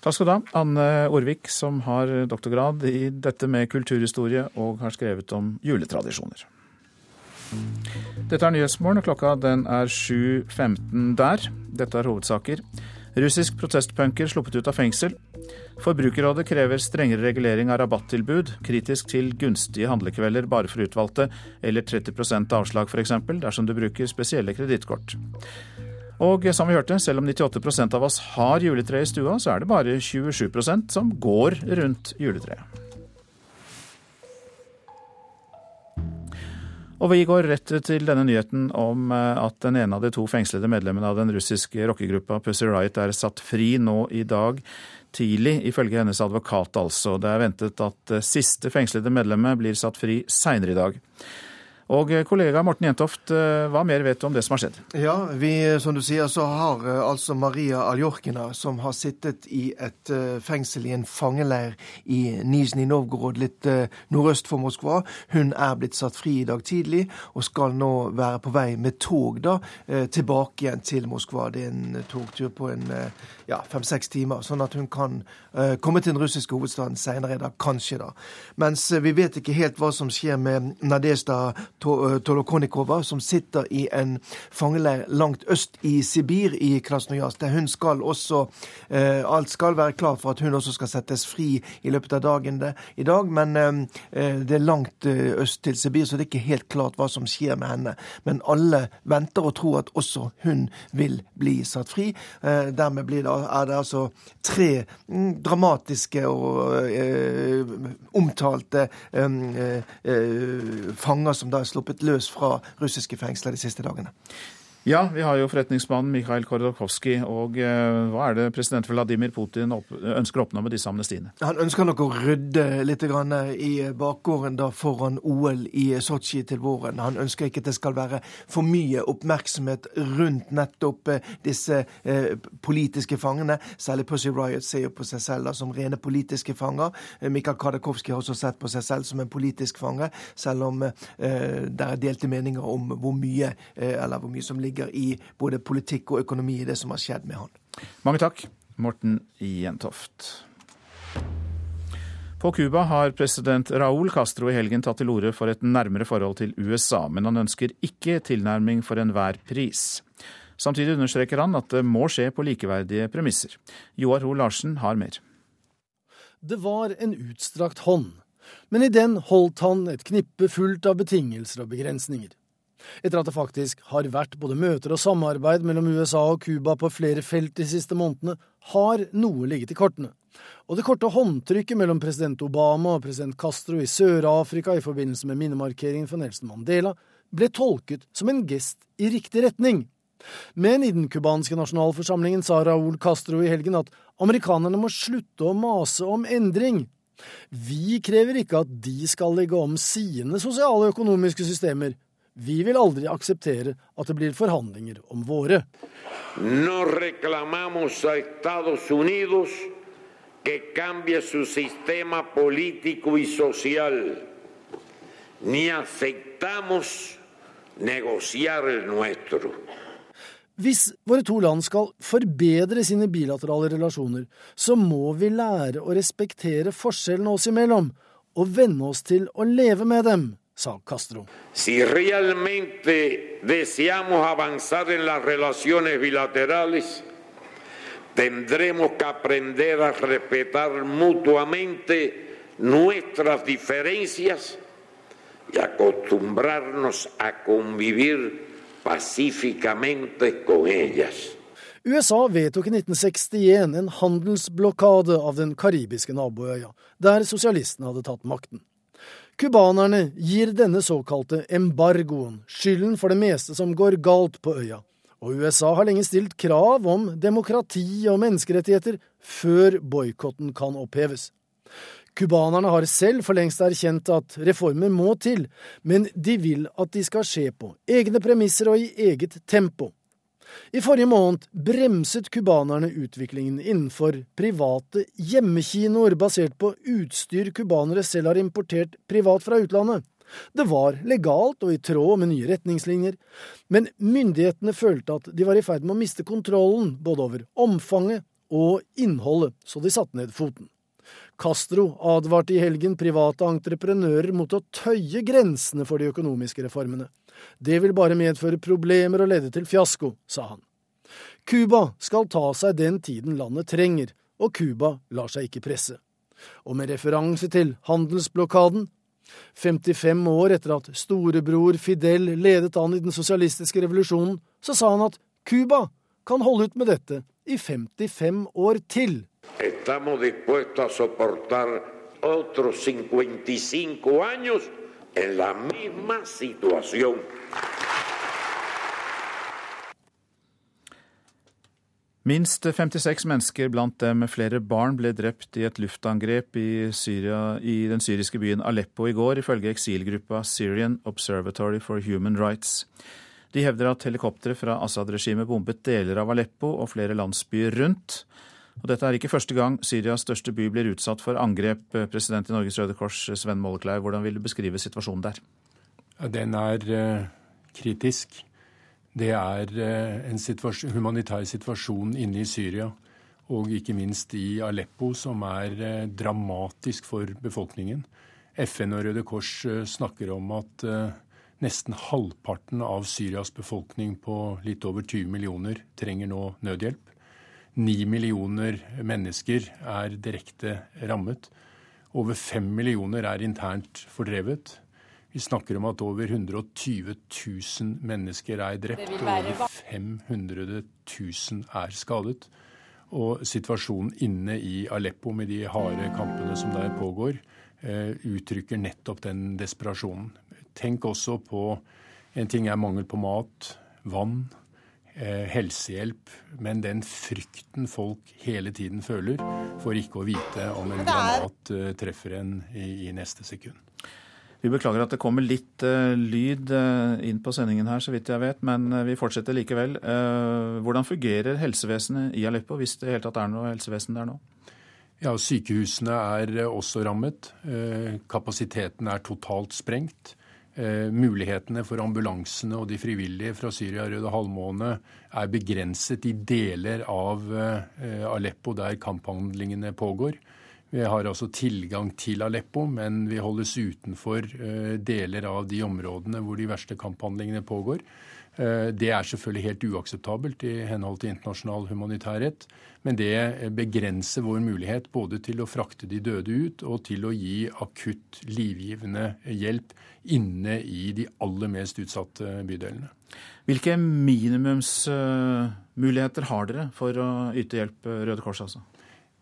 Takk skal du ha, Anne Orvik, som har doktorgrad i dette med kulturhistorie og har skrevet om juletradisjoner. Dette er Nyhetsmorgen, og klokka den er 7.15 der. Dette er hovedsaker. Russisk protestpunker sluppet ut av fengsel. Forbrukerrådet krever strengere regulering av rabattilbud, kritisk til gunstige handlekvelder bare for utvalgte, eller 30% avslag f.eks., dersom du bruker spesielle kredittkort. Og som vi hørte, selv om 98% av oss har juletre i stua, så er det bare 27% som går rundt juletreet. Og vi går rett til denne nyheten om eh, at den ene av de to fengslede medlemmene av den russiske rockegruppa Pussy Riot er satt fri nå i dag tidlig, ifølge hennes advokat altså. Det er ventet at det siste fengslede medlemmet blir satt fri seinere i dag. Og eh, kollega Morten Jentoft, eh, hva mer vet du om det som har skjedd?
Ja, vi, som du sier, så har eh, altså Maria Aljorkina, som har sittet i et fengsel i en fangeleir i Nizjnij Novgorod, litt nordøst for Moskva, hun er blitt satt fri i dag tidlig og skal nå være på vei med tog da, tilbake igjen til Moskva. Det er en togtur på en ja, fem-seks timer, sånn at hun kan komme til den russiske hovedstaden senere i dag, kanskje da. Mens vi vet ikke helt hva som skjer med Nadezjda Eh, Tolokonikova, som sitter i en fangeleir langt øst i Sibir, i Krasnojarsk. Der hun skal også uh, Alt skal være klar for at hun også skal settes fri i løpet av dagen det, i dag, men uh, det er langt øst til Sibir, så det er ikke helt klart hva som skjer med henne. Men alle venter og tror at også hun vil bli satt fri. Dermed blir det, er det altså tre mm, dramatiske og omtalte fanger som da er sluppet løs fra russiske fengsler de siste dagene.
Ja, vi har jo forretningsmannen Mikhail Khodorkovskij. Og eh, hva er det president Vladimir Putin ønsker å oppnå med disse amnestiene?
Han ønsker nok å rydde litt i bakgården da foran OL i Sotsji til våren. Han ønsker ikke at det skal være for mye oppmerksomhet rundt nettopp eh, disse eh, politiske fangene. Særlig Pussy Riot ser jo på seg selv da, som rene politiske fanger. Mikhail Khodorkovskij har også sett på seg selv som en politisk fange, selv om det er delte meninger om hvor mye, eller hvor mye som ligger ligger i både politikk og økonomi i det som har skjedd med han.
Mange takk, Morten Jentoft. På Cuba har president Raúl Castro i helgen tatt til orde for et nærmere forhold til USA, men han ønsker ikke tilnærming for enhver pris. Samtidig understreker han at det må skje på likeverdige premisser. Joar Hoel Larsen har mer.
Det var en utstrakt hånd, men i den holdt han et knippe fullt av betingelser og begrensninger. Etter at det faktisk har vært både møter og samarbeid mellom USA og Cuba på flere felt de siste månedene, har noe ligget i kortene. Og det korte håndtrykket mellom president Obama og president Castro i Sør-Afrika i forbindelse med minnemarkeringen for Nelson Mandela ble tolket som en gest i riktig retning. Men i den cubanske nasjonalforsamlingen sa Raúl Castro i helgen at amerikanerne må slutte å mase om endring. Vi krever ikke at de skal legge om sine sosiale og økonomiske systemer, vi vil aldri akseptere at det blir forhandlinger om våre.
No reclamamos a Estados Unidos que cambie su sistema político y social, ni aceptamos negociar el nuestro.
Hvis våre to land skal forbedre sine bilaterale relasjoner, så må vi lære å respektere forskjellene oss imellom, og venne oss til å leve med dem sa Castro.
Si realmente deseamos avanzar en las relaciones bilaterales, tendremos que aprender a respetar mutuamente nuestras diferencias y acostumbrarnos a convivir pacíficamente con ellas.
USA vedtok i 1961 en handelsblokade av den karibiske naboøya, der sosialistene hadde tatt makten. Cubanerne gir denne såkalte embargoen skylden for det meste som går galt på øya, og USA har lenge stilt krav om demokrati og menneskerettigheter før boikotten kan oppheves. Cubanerne har selv for lengst erkjent at reformer må til, men de vil at de skal skje på egne premisser og i eget tempo. I forrige måned bremset cubanerne utviklingen innenfor private hjemmekinoer basert på utstyr cubanere selv har importert privat fra utlandet. Det var legalt og i tråd med nye retningslinjer, men myndighetene følte at de var i ferd med å miste kontrollen både over omfanget og innholdet, så de satte ned foten. Castro advarte i helgen private entreprenører mot å tøye grensene for de økonomiske reformene. Det vil bare medføre problemer og lede til fiasko, sa han. Cuba skal ta seg den tiden landet trenger, og Cuba lar seg ikke presse. Og med referanse til handelsblokaden 55 år etter at storebror Fidel ledet an i den sosialistiske revolusjonen, så sa han at Cuba kan holde ut med dette i 55 år til.
Estamos dispuestos a soportar otros 55 años en la misma situación.
Minst 56 mennesker, blant dem flere barn, ble drept i et luftangrep i, Syria, i, den syriske byen Aleppo i går, ifølge eksilgruppa Syrian Observatory for Human Rights. De hevder at helikoptre fra Assad-regimet bombet deler av Aleppo og flere landsbyer rundt. Og dette er ikke første gang Syrias største by blir utsatt for angrep. President i Norges Røde Kors, Sven Mollekleiv, hvordan vil du beskrive situasjonen der?
Den er uh, kritisk. Det er uh, en situasjon, humanitær situasjon inne i Syria, og ikke minst i Aleppo, som er dramatisk for befolkningen. FN og Røde Kors snakker om at nesten halvparten av Syrias befolkning på litt over 20 millioner trenger nå nødhjelp. Ni millioner mennesker er direkte rammet. Over fem millioner er internt fordrevet. Vi snakker om at over 120 000 mennesker er drept, og over 500 000 er skadet. Og situasjonen inne i Aleppo med de harde kampene som der pågår, eh, uttrykker nettopp den desperasjonen. Tenk også på en ting er mangel på mat, vann, helsehjelp, men den frykten folk hele tiden føler for ikke å vite om en granat eh, treffer en i, i neste sekund.
Vi beklager at det kommer litt uh, lyd uh, inn på sendingen her, så vidt jeg vet, men uh, vi fortsetter likevel. hvordan fungerer helsevesenet i Aleppo, hvis det i hele tatt er noe helsevesen der nå?
Ja, Sykehusene er også rammet. kapasiteten er totalt sprengt. Eh, mulighetene for ambulansene og de frivillige fra Syria Røde Halvmåne er begrenset i deler av eh, Aleppo der kamphandlingene pågår. Vi har altså tilgang til Aleppo, men vi holdes utenfor eh, deler av de områdene hvor de verste kamphandlingene pågår. Det er selvfølgelig helt uakseptabelt i henhold til internasjonal humanitærrett. Men det begrenser vår mulighet både til å frakte de døde ut og til å gi akutt livgivende hjelp inne i de aller mest utsatte bydelene.
Hvilke minimumsmuligheter har dere for å yte hjelp, Røde Kors altså?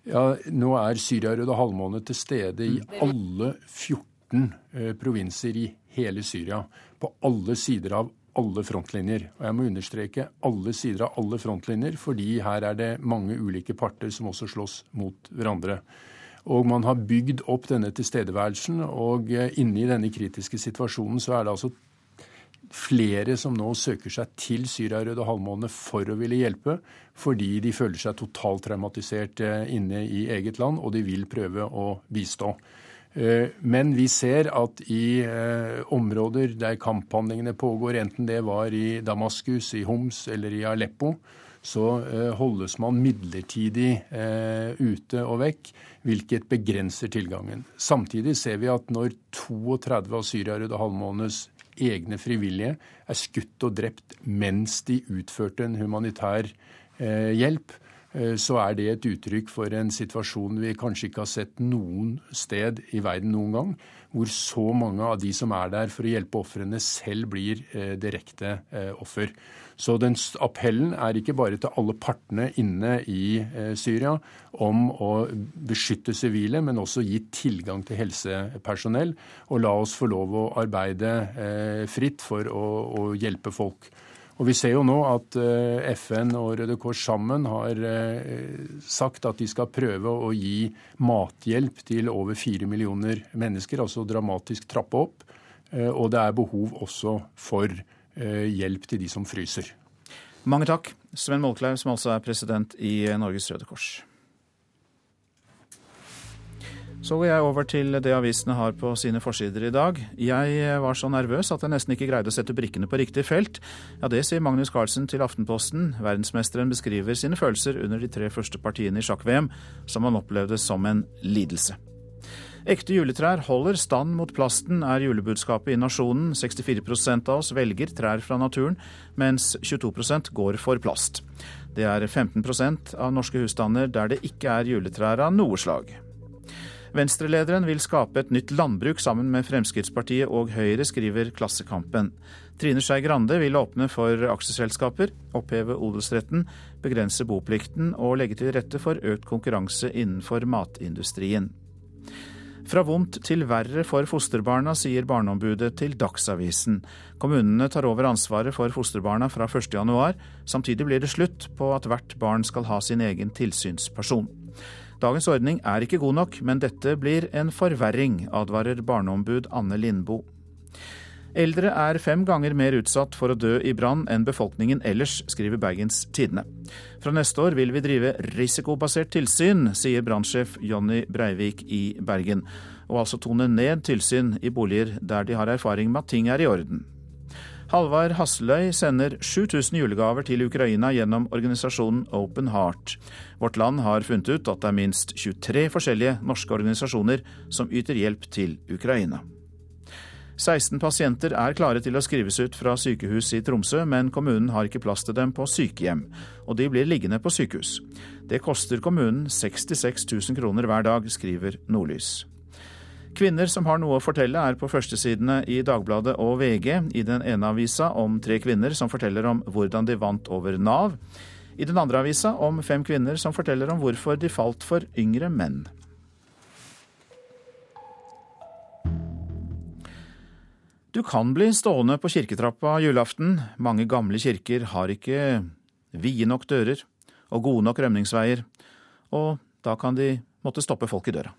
Ja, Nå er Syria Røde Halvmåne til stede i alle 14 eh, provinser i hele Syria. På alle sider av alle frontlinjer. Og jeg må understreke alle sider av alle frontlinjer, fordi her er det mange ulike parter som også slåss mot hverandre. Og man har bygd opp denne tilstedeværelsen. Og eh, inne i denne kritiske situasjonen så er det altså flere som nå søker seg til Syria Røde Halvmåne for å ville hjelpe, fordi de føler seg totalt traumatisert eh, inne i eget land, og de vil prøve å bistå. Eh, men vi ser at i områder der kamphandlingene pågår, enten det var i Damaskus, i Homs eller i Aleppo, så eh, holdes man midlertidig eh, ute og vekk, hvilket begrenser tilgangen. Samtidig ser vi at når 32 av Syria-Røde Halvmånes egne frivillige er skutt og drept mens de utførte en humanitær eh, hjelp, så er det et uttrykk for en situasjon vi kanskje ikke har sett noen sted i verden noen gang, hvor så mange av de som er der for å hjelpe ofrene, selv blir direkte offer. Så den appellen er ikke bare til alle partene inne i eh, Syria om å beskytte sivile, men også gi tilgang til helsepersonell. Og la oss få lov å arbeide eh, fritt for å hjelpe folk. Og Vi ser jo nå at eh, FN og Røde Kors sammen har sagt at de skal prøve å gi mathjelp til over fire millioner mennesker, altså dramatisk trappe opp. Og det er behov også for Eh, hjelp til de som fryser.
Mange takk, Sven Molkleiv, som altså er president i Norges Røde Kors. Så går jeg over til det avisene har på sine forsider i dag. Jeg var så nervøs at jeg nesten ikke greide å sette brikkene på riktig felt. Ja, det sier Magnus Carlsen til Aftenposten. Verdensmesteren beskriver sine følelser under de tre første partiene i sjakk-VM, som han opplevde som en lidelse. Ekte juletrær holder stand mot plasten, er julebudskapet i Nasjonen. 64% av oss velger trær fra naturen, mens 22% går for plast. Det er 15% av norske husstander der det ikke er juletrær av noe slag. Venstrelederen vil skape et nytt landbruk sammen med Fremskrittspartiet og Høyre, skriver Klassekampen. Trine Skei Grande vil åpne for aksjeselskaper, oppheve odelsretten, begrense boplikten og legge til rette for økt konkurranse innenfor matindustrien. Fra vondt til verre for fosterbarna, sier Barneombudet til Dagsavisen. Kommunene tar over ansvaret for fosterbarna fra 1.1. Samtidig blir det slutt på at hvert barn skal ha sin egen tilsynsperson. Dagens ordning er ikke god nok, men dette blir en forverring, advarer barneombud Anne Lindboe. Eldre er fem ganger mer utsatt for å dø i brann enn befolkningen ellers, skriver Bergens Tidende. Fra neste år vil vi drive risikobasert tilsyn, sier brannsjef Jonny Breivik i Bergen. Og altså tone ned tilsyn i boliger der de har erfaring med at ting er i orden. Halvard Hasseløy sender 7000 julegaver til Ukraina gjennom organisasjonen Open Heart. Vårt land har funnet ut at det er minst 23 forskjellige norske organisasjoner som yter hjelp til Ukraina. 16 pasienter er klare til å skrives ut fra sykehus i Tromsø, men kommunen har ikke plass til dem på sykehjem, og de blir liggende på sykehus. Det koster kommunen 66 000 kroner hver dag, skriver Nordlys. Kvinner som har noe å fortelle er på førstesidene i Dagbladet og VG. I den ene avisa om tre kvinner som forteller om hvordan de vant over Nav. I den andre avisa om fem kvinner som forteller om hvorfor de falt for yngre menn. Du kan bli stående på kirketrappa julaften. Mange gamle kirker har ikke vide nok dører og gode nok rømningsveier, og da kan de måtte stoppe folk i døra.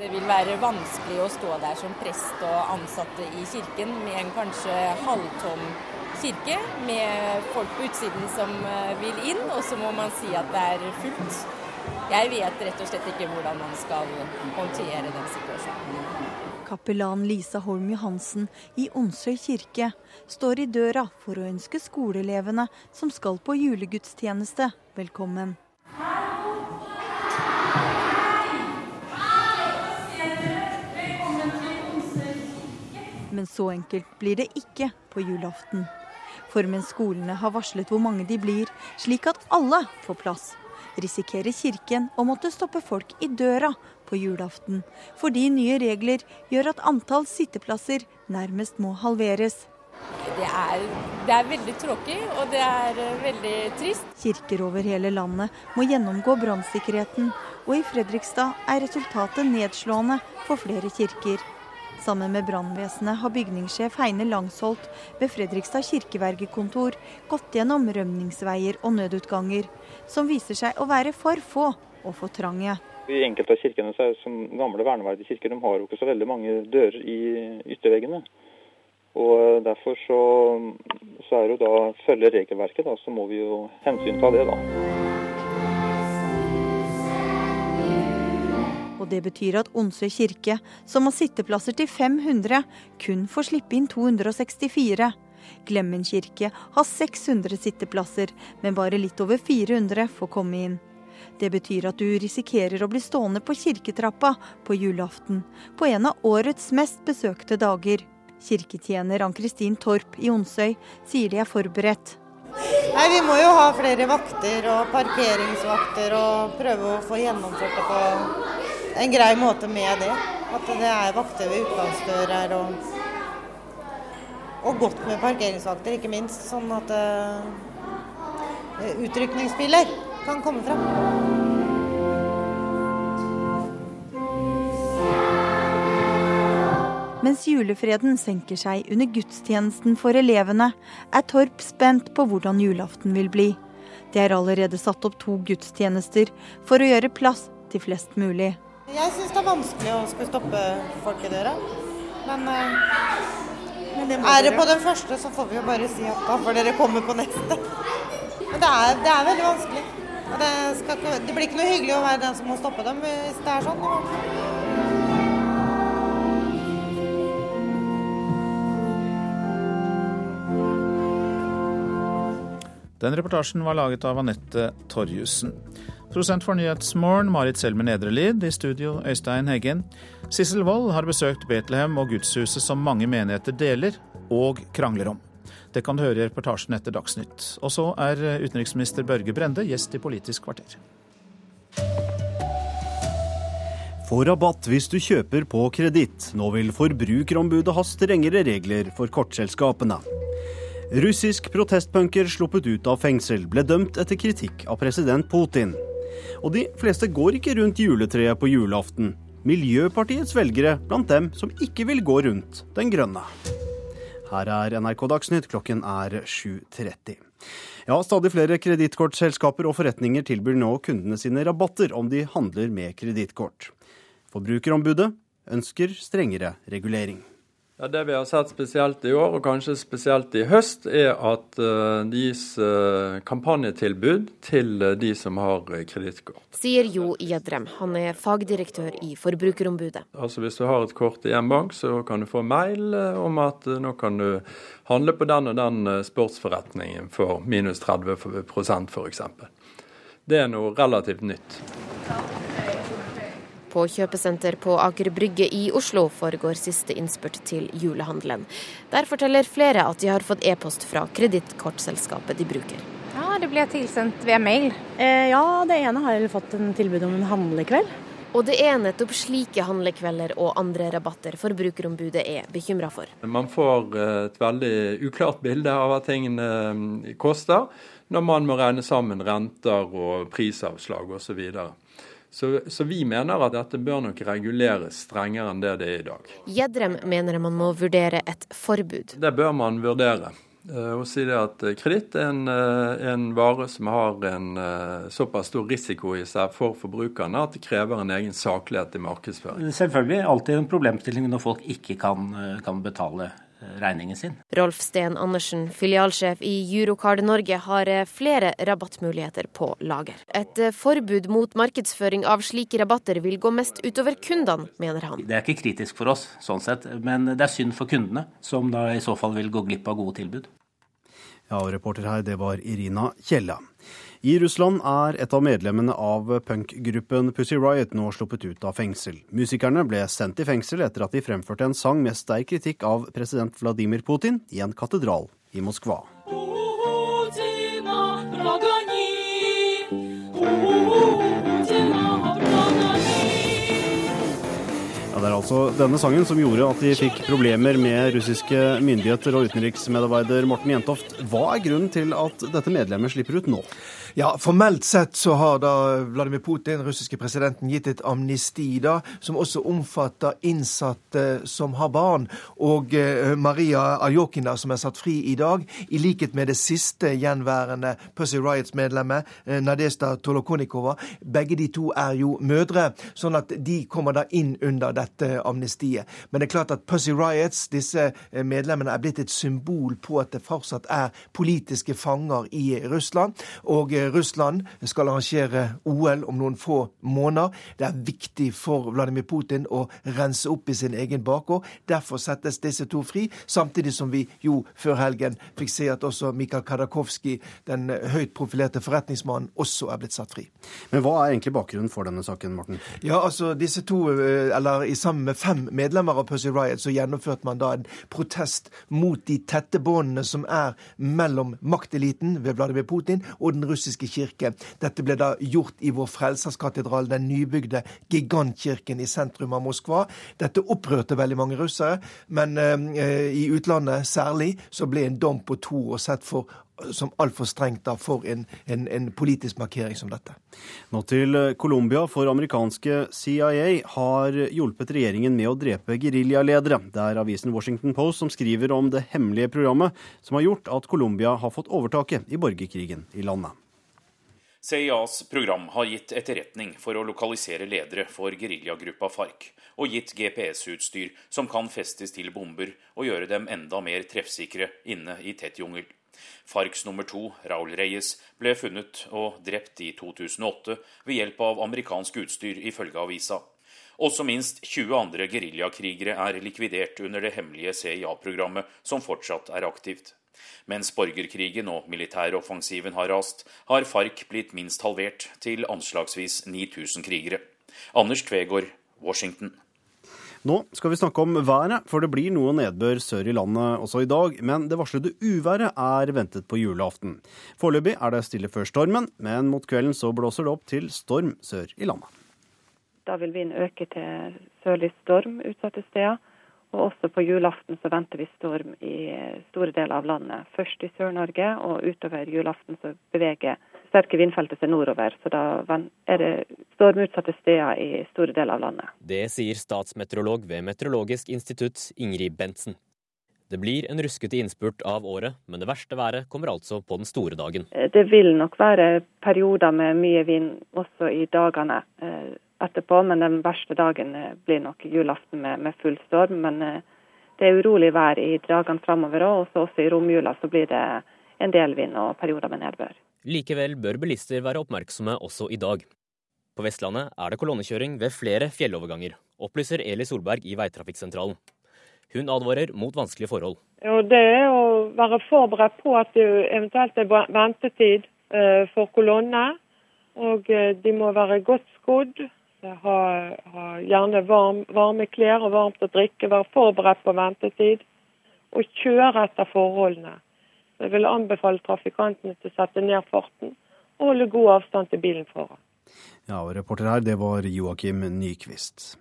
Det vil være vanskelig å stå der som prest og ansatte i kirken med en kanskje halvtom kirke, med folk på utsiden som eh, vil inn, og så må man si at det er fullt. Jeg vet rett og slett ikke hvordan man skal håndtere den situasjonen.
Kapellan Lisa Holm Johansen i Onsøy kirke står i døra for å ønske skoleelevene som skal på julegudstjeneste, velkommen. Men så enkelt blir det ikke på julaften. For mens skolene har varslet hvor mange de blir, slik at alle får plass, risikerer Kirken å måtte stoppe folk i døra på julaften, fordi nye regler gjør at antall sitteplasser nærmest må halveres.
Det er, det er veldig tråkig, og det er eh, veldig trist.
Kirker over hele landet må gjennomgå brannsikkerheten, og i Fredrikstad er resultatet nedslående for flere kirker. Sammen med brannvesenet har bygningssjef Heine Langsholt ved Fredrikstad kirkevergekontor gått gjennom rømningsveier og nødutganger, som viser seg å være for få og for trange.
I enkelte av kirkene så er som gamle verneverdige kirker de har jo ikke så veldig mange dører i ytterveggene. Og Derfor så, så er det jo da følge regelverket, da, så må vi jo hensynta det. da.
Og det betyr at Onsøy kirke, som har sitteplasser til 500, kun får slippe inn 264. Glemmen kirke har 600 sitteplasser, men bare litt over 400 får komme inn. Det betyr at du risikerer å bli stående på kirketrappa på julaften, på en av årets mest besøkte dager. Kirketjener Ann-Kristin Torp i Onsøy sier de er forberedt.
Nei, Vi må jo ha flere vakter og parkeringsvakter og prøve å få gjennomført det på en grei måte med det. At det er vakter ved utgangsdører og, og godt med parkeringsvakter, ikke minst. Sånn at uh, utrykningsbiler kan komme fram.
Mens julefreden senker seg under gudstjenesten for elevene, er Torp spent på hvordan julaften vil bli. Det er allerede satt opp to gudstjenester for å gjøre plass til flest mulig.
Jeg syns det er vanskelig å skulle stoppe folk i døra. Men, eh, Men det er det på den første, så får vi jo bare si at da for dere kommer på neste. Men det er, det er veldig vanskelig. Og det, skal, det blir ikke noe hyggelig å være den som må stoppe dem hvis det er sånn.
Den reportasjen var laget av Anette Torjussen. Prosent for Nyhetsmorgen, Marit Selmer Nedrelid. I studio, Øystein Heggen. Sissel Wold har besøkt Betlehem og gudshuset som mange menigheter deler og krangler om. Det kan du høre i reportasjen etter Dagsnytt. Og så er utenriksminister Børge Brende gjest i Politisk kvarter.
Få rabatt hvis du kjøper på kreditt. Nå vil Forbrukerombudet ha strengere regler for kortselskapene. Russisk protestpunker sluppet ut av fengsel ble dømt etter kritikk av president Putin. Og de fleste går ikke rundt juletreet på julaften. Miljøpartiets velgere blant dem som ikke vil gå rundt den grønne. Her er NRK Dagsnytt, klokken er 7.30. Ja, stadig flere kredittkortselskaper og forretninger tilbyr nå kundene sine rabatter om de handler med kredittkort. Forbrukerombudet ønsker strengere regulering.
Ja, det vi har sett spesielt i år, og kanskje spesielt i høst, er at uh, det gis uh, kampanjetilbud til uh, de som har kredittkort.
Sier Jo Gjedrem. Han er fagdirektør i Forbrukerombudet.
Altså Hvis du har et kort i en bank, så kan du få mail om at nå kan du handle på den og den sportsforretningen for minus 30% f.eks. Det er noe relativt nytt.
På kjøpesenter på Aker Brygge i Oslo foregår siste innspurt til julehandelen. Der forteller flere at de har fått e-post fra kredittkortselskapet de bruker.
Ja, det ble tilsendt via mail.
Eh, ja, det ene har jeg fått en tilbud om en handlekveld.
Og det er nettopp slike handlekvelder og andre rabatter Forbrukerombudet er bekymra for.
Man får eh, et veldig uklart bilde av hva tingene eh, koster, når man må regne sammen renter og prisavslag osv. Så, så, vi mener at dette bør nok reguleres strengere enn det det er i dag.
Gjedrem mener man må vurdere et forbud.
Det bør man vurdere. Eh, og si det at Kreditt er en, eh, en, vare som har en eh, såpass stor risiko i seg for forbrukerne at det krever en egen saklighet i markedsføring.
Selvfølgelig alltid en problemstilling når folk ikke kan, kan betale regningen sin.
Rolf Steen Andersen, filialsjef i Eurocard Norge, har eh, flere rabattmuligheter på lager. Et eh, forbud mot markedsføring av slike rabatter vil gå mest utover kundene, mener han.
Det er ikke kritisk for oss, sånn sett, men det er synd for kundene, som da i så fall vil gå glipp av gode tilbud.
Ja, og reporter her, det var Irina Kjella. I Russland er et av medlemmene av punkgruppen Pussy Riot nå sluppet ut av fengsel. Musikerne ble sendt i fengsel etter at de fremførte en sang med sterk kritikk av president Vladimir Putin i en katedral i Moskva. det er altså denne sangen som gjorde at de fikk problemer med russiske myndigheter og utenriksmedarbeider Morten Jentoft. Hva er grunnen til at dette medlemmet slipper ut nå?
Ja, Formelt sett så har da Vladimir Putin, russiske presidenten, gitt et amnesti da, som også omfatter innsatte som har barn. Og eh, Maria Aljokina, som er satt fri i dag, i likhet med det siste gjenværende Pussy Riots-medlemmet, eh, Nadesta Tolokonikova, begge de to er jo mødre, sånn at de kommer da inn under dette amnestiet. Men det er klart at Pussy Riots, disse eh, medlemmene, er blitt et symbol på at det fortsatt er politiske fanger i Russland. og Russland skal arrangere OL om noen få måneder. Det er viktig for Vladimir Putin å rense opp i sin egen bakgård. Derfor settes disse to fri, samtidig som vi jo før helgen fikk se at også Mikhail Kadakovskij, den høyt profilerte forretningsmannen, også er blitt satt fri.
Men hva er egentlig bakgrunnen for denne saken, Morten?
Ja, altså disse to, eh, eller i sammen med fem medlemmer av Pussy Riot, så gjennomførte man da en protest mot de tette båndene som er mellom makteliten ved Vladimir Putin og den russiske russiske kirke. Dette ble da gjort i Vår Frelserskatedral, den nybygde gigantkirken i sentrum av Moskva. Dette opprørte veldig mange russere, men eh, i utlandet særlig så ble en dom på to år sett for som altfor strengt da for en, en, en, politisk markering som dette.
Nå til eh, Colombia, for amerikanske CIA har hjulpet regjeringen med å drepe geriljaledere. Det er avisen Washington Post som skriver om det hemmelige programmet som har gjort at Colombia har fått overtaket i borgerkrigen i landet.
CIAs program har gitt etterretning for å lokalisere ledere for geriljagruppa FARC, og gitt GPS-utstyr som kan festes til bomber og gjøre dem enda mer treffsikre inne i tett jungel. FARCs nummer to, Raul Reyes, ble funnet og drept i 2008 ved hjelp av amerikansk utstyr, ifølge avisa. Også minst 20 andre geriljakrigere er likvidert under det hemmelige CIA-programmet, som fortsatt er aktivt. Mens borgerkrigen og militæroffensiven har rast, har FARC blitt minst halvert, til anslagsvis 9000 krigere. Anders Tvegård, Washington.
Nå skal vi snakke om været, for det blir noe nedbør sør i landet også i dag. Men det varslede uværet er ventet på julaften. Foreløpig er det stille før stormen, men mot kvelden så blåser det opp til storm sør i landet.
Da vil vinden øke til sørlig storm utsatte steder. Og også på julaften så venter vi storm i store deler av landet. Først i Sør-Norge, og utover julaften så beveger sterke vindfeltet seg nordover. Så da er det stormutsatte steder i store deler av landet.
Det sier statsmeteorolog ved Meteorologisk institutt Ingrid Bentsen. Det blir en ruskete innspurt av året, men det verste været kommer altså på den store dagen.
Det vil nok være perioder med mye vind også i dagene eh, etterpå, men den verste dagen eh, blir nok julaften med, med full storm. Men eh, det er urolig vær i dagene framover òg, og også i romjula så blir det en del vind og perioder med nedbør.
Likevel bør bilister være oppmerksomme også i dag. På Vestlandet er det kolonnekjøring ved flere fjelloverganger, opplyser Eli Solberg i Veitrafikksentralen. Hun advarer mot vanskelige forhold.
Jo, det er å være forberedt på at det eventuelt er ventetid eh, for kolonne. Og de må være godt skodd. Ha, ha gjerne varm, varme klær og varmt å drikke. Være forberedt på ventetid. Og kjøre etter forholdene. Jeg vil anbefale trafikantene til å sette ned farten og holde god avstand til bilen foran.
Ja, og Reporter her, det var Joakim Nyquist.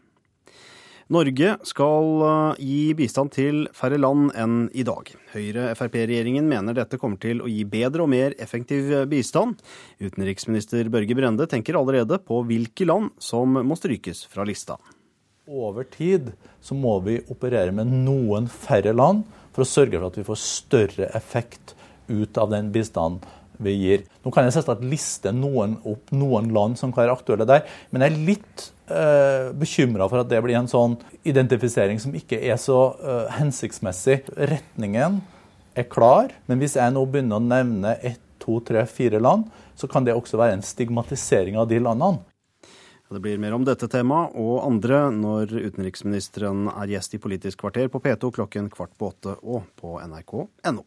Norge skal eh, gi bistand til færre land enn i dag. Høyre-Frp-regjeringen mener dette kommer til å gi bedre og mer effektiv bistand. Utenriksminister Børge Brende tenker allerede på hvilke land som må strykes fra lista.
Over tid så må vi operere med noen færre land for å sørge for at vi får større effekt ut av den bistanden vi gir. Nå kan jeg selvsagt liste noen opp noen land som kan være aktuelle der, men jeg er litt eh, bekymra for at det blir en sånn identifisering som ikke er så eh, hensiktsmessig. Retningen er klar, men hvis jeg nå begynner å nevne ett, to, tre, fire land, så kan det også være en stigmatisering av de landene.
Det blir mer om dette temaet og andre når utenriksministeren er gjest i Politisk kvarter på P2 klokken kvart på åtte og på nrk.no.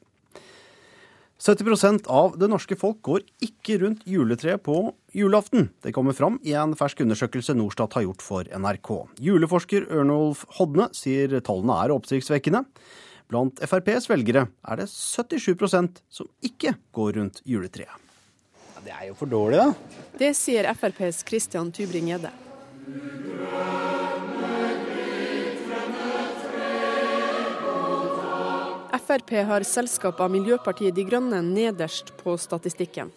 70% av det norske folk går ikke rundt juletreet på julaften. Det kommer fram i en fersk undersøkelse Norstat har gjort for NRK. Juleforsker Ørnolf Hodne sier tallene er oppsiktsvekkende. Blant FrPs velgere er det 77% som ikke går rundt juletreet.
Det er jo for dårlig, da.
Det sier FrPs Christian Tybring-Gjedde. Frp har selskap av Miljøpartiet De Grønne nederst på statistikken.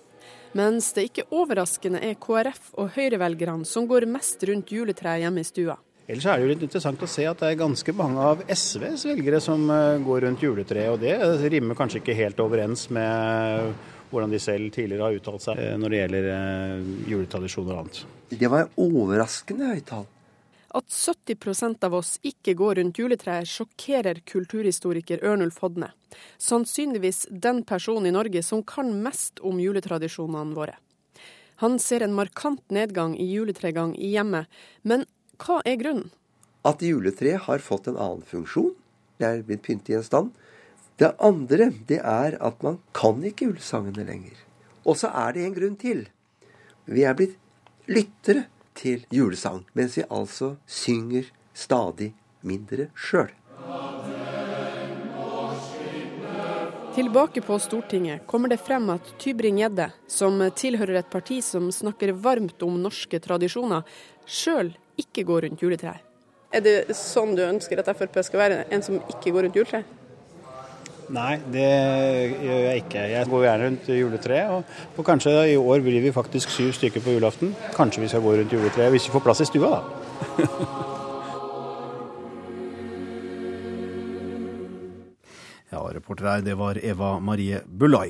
Mens det ikke overraskende er KrF og Høyre-velgerne som går mest rundt juletreet hjemme i stua.
Ellers er det jo litt interessant å se at det er ganske mange av SVs velgere som eh, går rundt juletreet. Og det rimer kanskje ikke helt overens med hvordan de selv tidligere har uttalt seg eh, når det gjelder eh, juletradisjoner og annet.
Det var overraskende høyt tall.
At 70% av oss ikke går rundt juletreet, sjokkerer kulturhistoriker Ørnulf Hodne. Sannsynligvis den personen i Norge som kan mest om juletradisjonene våre. Han ser en markant nedgang i juletregang i hjemmet, men hva er grunnen?
At juletreet har fått en annen funksjon. Det er blitt pyntegjenstand. Det andre det er at man kan ikke julesangene lenger. Og så er det en grunn til. Vi er blitt lyttere til julesang, mens vi altså synger stadig mindre sjøl.
Tilbake på Stortinget kommer det frem at Tybring-Gjedde, som tilhører et parti som snakker varmt om norske tradisjoner, sjøl ikke går rundt juletrær. Er det sånn du ønsker at Frp skal være, en som ikke går rundt juletreet?
Nei, det gjør jeg ikke. Jeg går gjerne rundt juletreet. Og, og, kanskje i år blir vi faktisk syv stykker på julaften. Kanskje vi skal gå rundt juletreet hvis vi får plass i stua, da.
ja, reporter her, det var Eva Marie Bulai.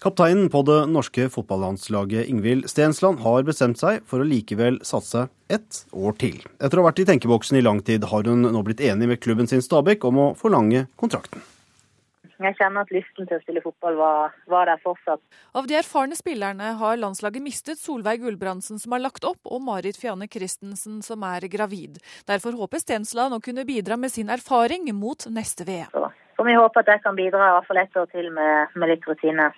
Kapteinen på det norske fotballandslaget Ingvild Stensland har bestemt seg for å likevel satse ett år til. Etter å ha vært i tenkeboksen i lang tid har hun nå blitt enig med klubben sin Stabæk om å forlange kontrakten.
Jeg kjenner at lysten til å spille fotball var, var, der fortsatt.
Av de erfarne spillerne har landslaget mistet Solveig Gulbrandsen, som har lagt opp, og Marit Fianne Christensen, som er gravid. Derfor håper Stensland å kunne bidra med sin erfaring mot neste VM.
Så, vi håper at jeg kan bidra i hvert fall ett år til med, med litt rutine.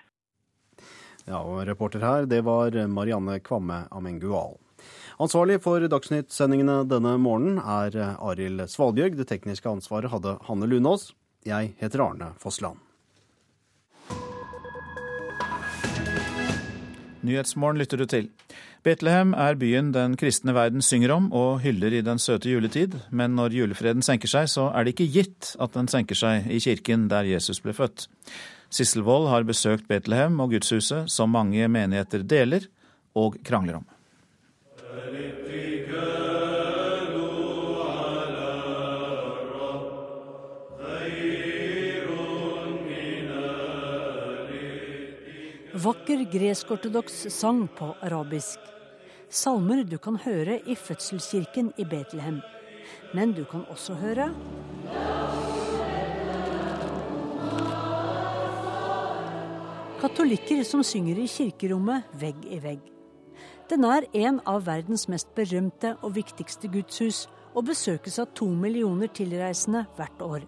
Ja, og Reporter her, det var Marianne Kvamme Amengual. Ansvarlig for Dagsnytt-sendingene denne morgenen er Arild Svalbjørg. Det tekniske ansvaret hadde Hanne Lunås. Jeg heter Arne Fossland.
Nyhetsmorgen lytter du til. Betlehem er byen den kristne verden synger om og hyller i den søte juletid, men når julefreden senker seg, så er det ikke gitt at den senker seg i kirken der Jesus ble født. Sissel Wold har besøkt Betlehem og gudshuset, som mange menigheter deler og krangler om.
Vakker gresk-ortodoks sang på arabisk. Salmer du kan høre i fødselskirken i Betlehem. Men du kan også høre Katolikker som synger i kirkerommet vegg i vegg. Den er en av verdens mest berømte og viktigste gudshus, og besøkes av to millioner tilreisende hvert år.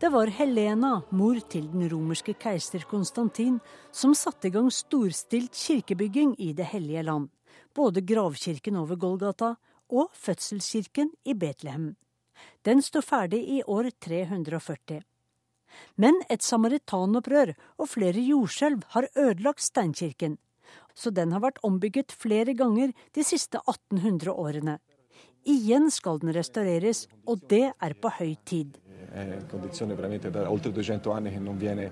Det var Helena, mor til den romerske keiser Konstantin, som satte i gang storstilt kirkebygging i Det hellige land. Både gravkirken over Golgata og fødselskirken i Betlehem. Den står ferdig i år 340. Men et samaritanopprør og flere jordskjelv har ødelagt steinkirken, så den har vært ombygget flere ganger de siste 1800 årene. Igjen skal den restaureres, og det er på høy tid.
È condizione veramente da oltre 200 anni che non viene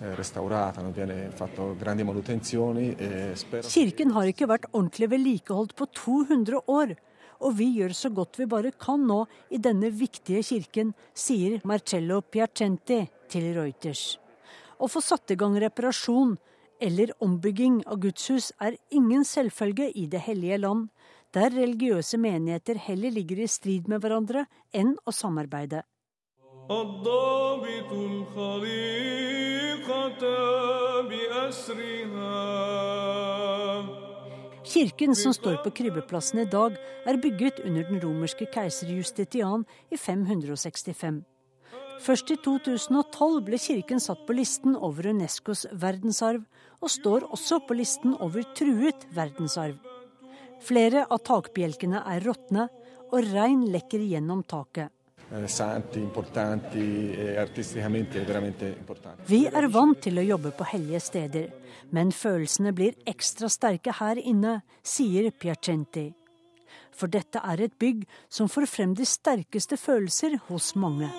eh, restaurata, non viene fatto grandi manutenzioni. E.
Kirken har ikke vært ordentlig vedlikeholdt på 200 år. Og vi gjør så godt vi bare kan nå i denne viktige kirken, sier Marcello Piacenti til Reuters. Å få satt i gang reparasjon eller ombygging av gudshus er ingen selvfølge i Det hellige land, der religiøse menigheter heller ligger i strid med hverandre enn å samarbeide. الضابط الخليقة بأسرها Kirken som står på krybbeplassen i dag, er bygget under den romerske keiser Justitian i 565. Først i 2012 ble kirken satt på listen over Unescos verdensarv, og står også på listen over truet verdensarv. Flere av takbjelkene er råtne, og regn lekker gjennom taket.
Eh, santi, importanti, e artisticamente veramente importanti.
Vi er vant til å jobbe på hellige steder, men følelsene blir ekstra sterke her inne, sier Piacenti. For dette er et bygg som får frem de sterkeste følelser hos mange.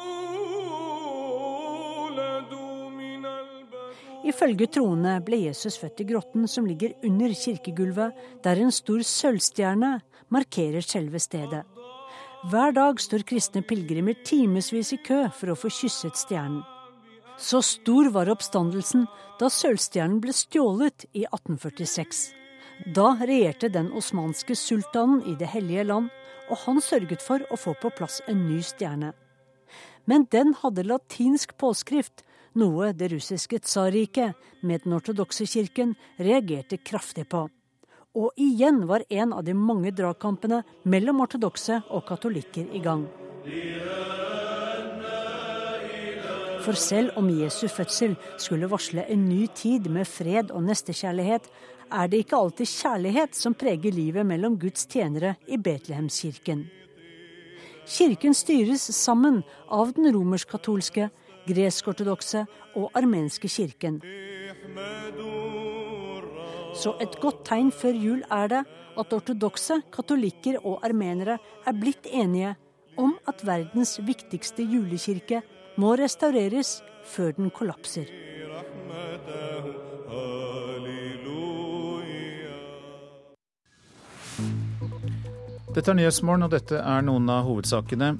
Ifølge troende ble Jesus født i grotten som ligger under kirkegulvet, der en stor sølvstjerne markerer selve stedet. Hver dag står kristne pilegrimer timevis i kø for å få kysset stjernen. Så stor var oppstandelsen da sølvstjernen ble stjålet i 1846. Da regjerte den osmanske sultanen i Det hellige land, og han sørget for å få på plass en ny stjerne. Men den hadde latinsk påskrift, noe det russiske tsarriket, med den ortodokse kirken, reagerte kraftig på. Og igjen var en av de mange dragkampene mellom ortodokse og katolikker i gang. For selv om Jesu fødsel skulle varsle en ny tid med fred og nestekjærlighet, er det ikke alltid kjærlighet som preger livet mellom Guds tjenere i Betlehemskirken. Kirken styres sammen av den romersk-katolske, gresk-ortodokse og armenske kirken. Så et godt tegn før jul er det at ortodokse, katolikker og armenere er blitt enige om at verdens viktigste julekirke må restaureres før den kollapser.
Dette er Nyhetsmorgen, og dette er noen av hovedsakene.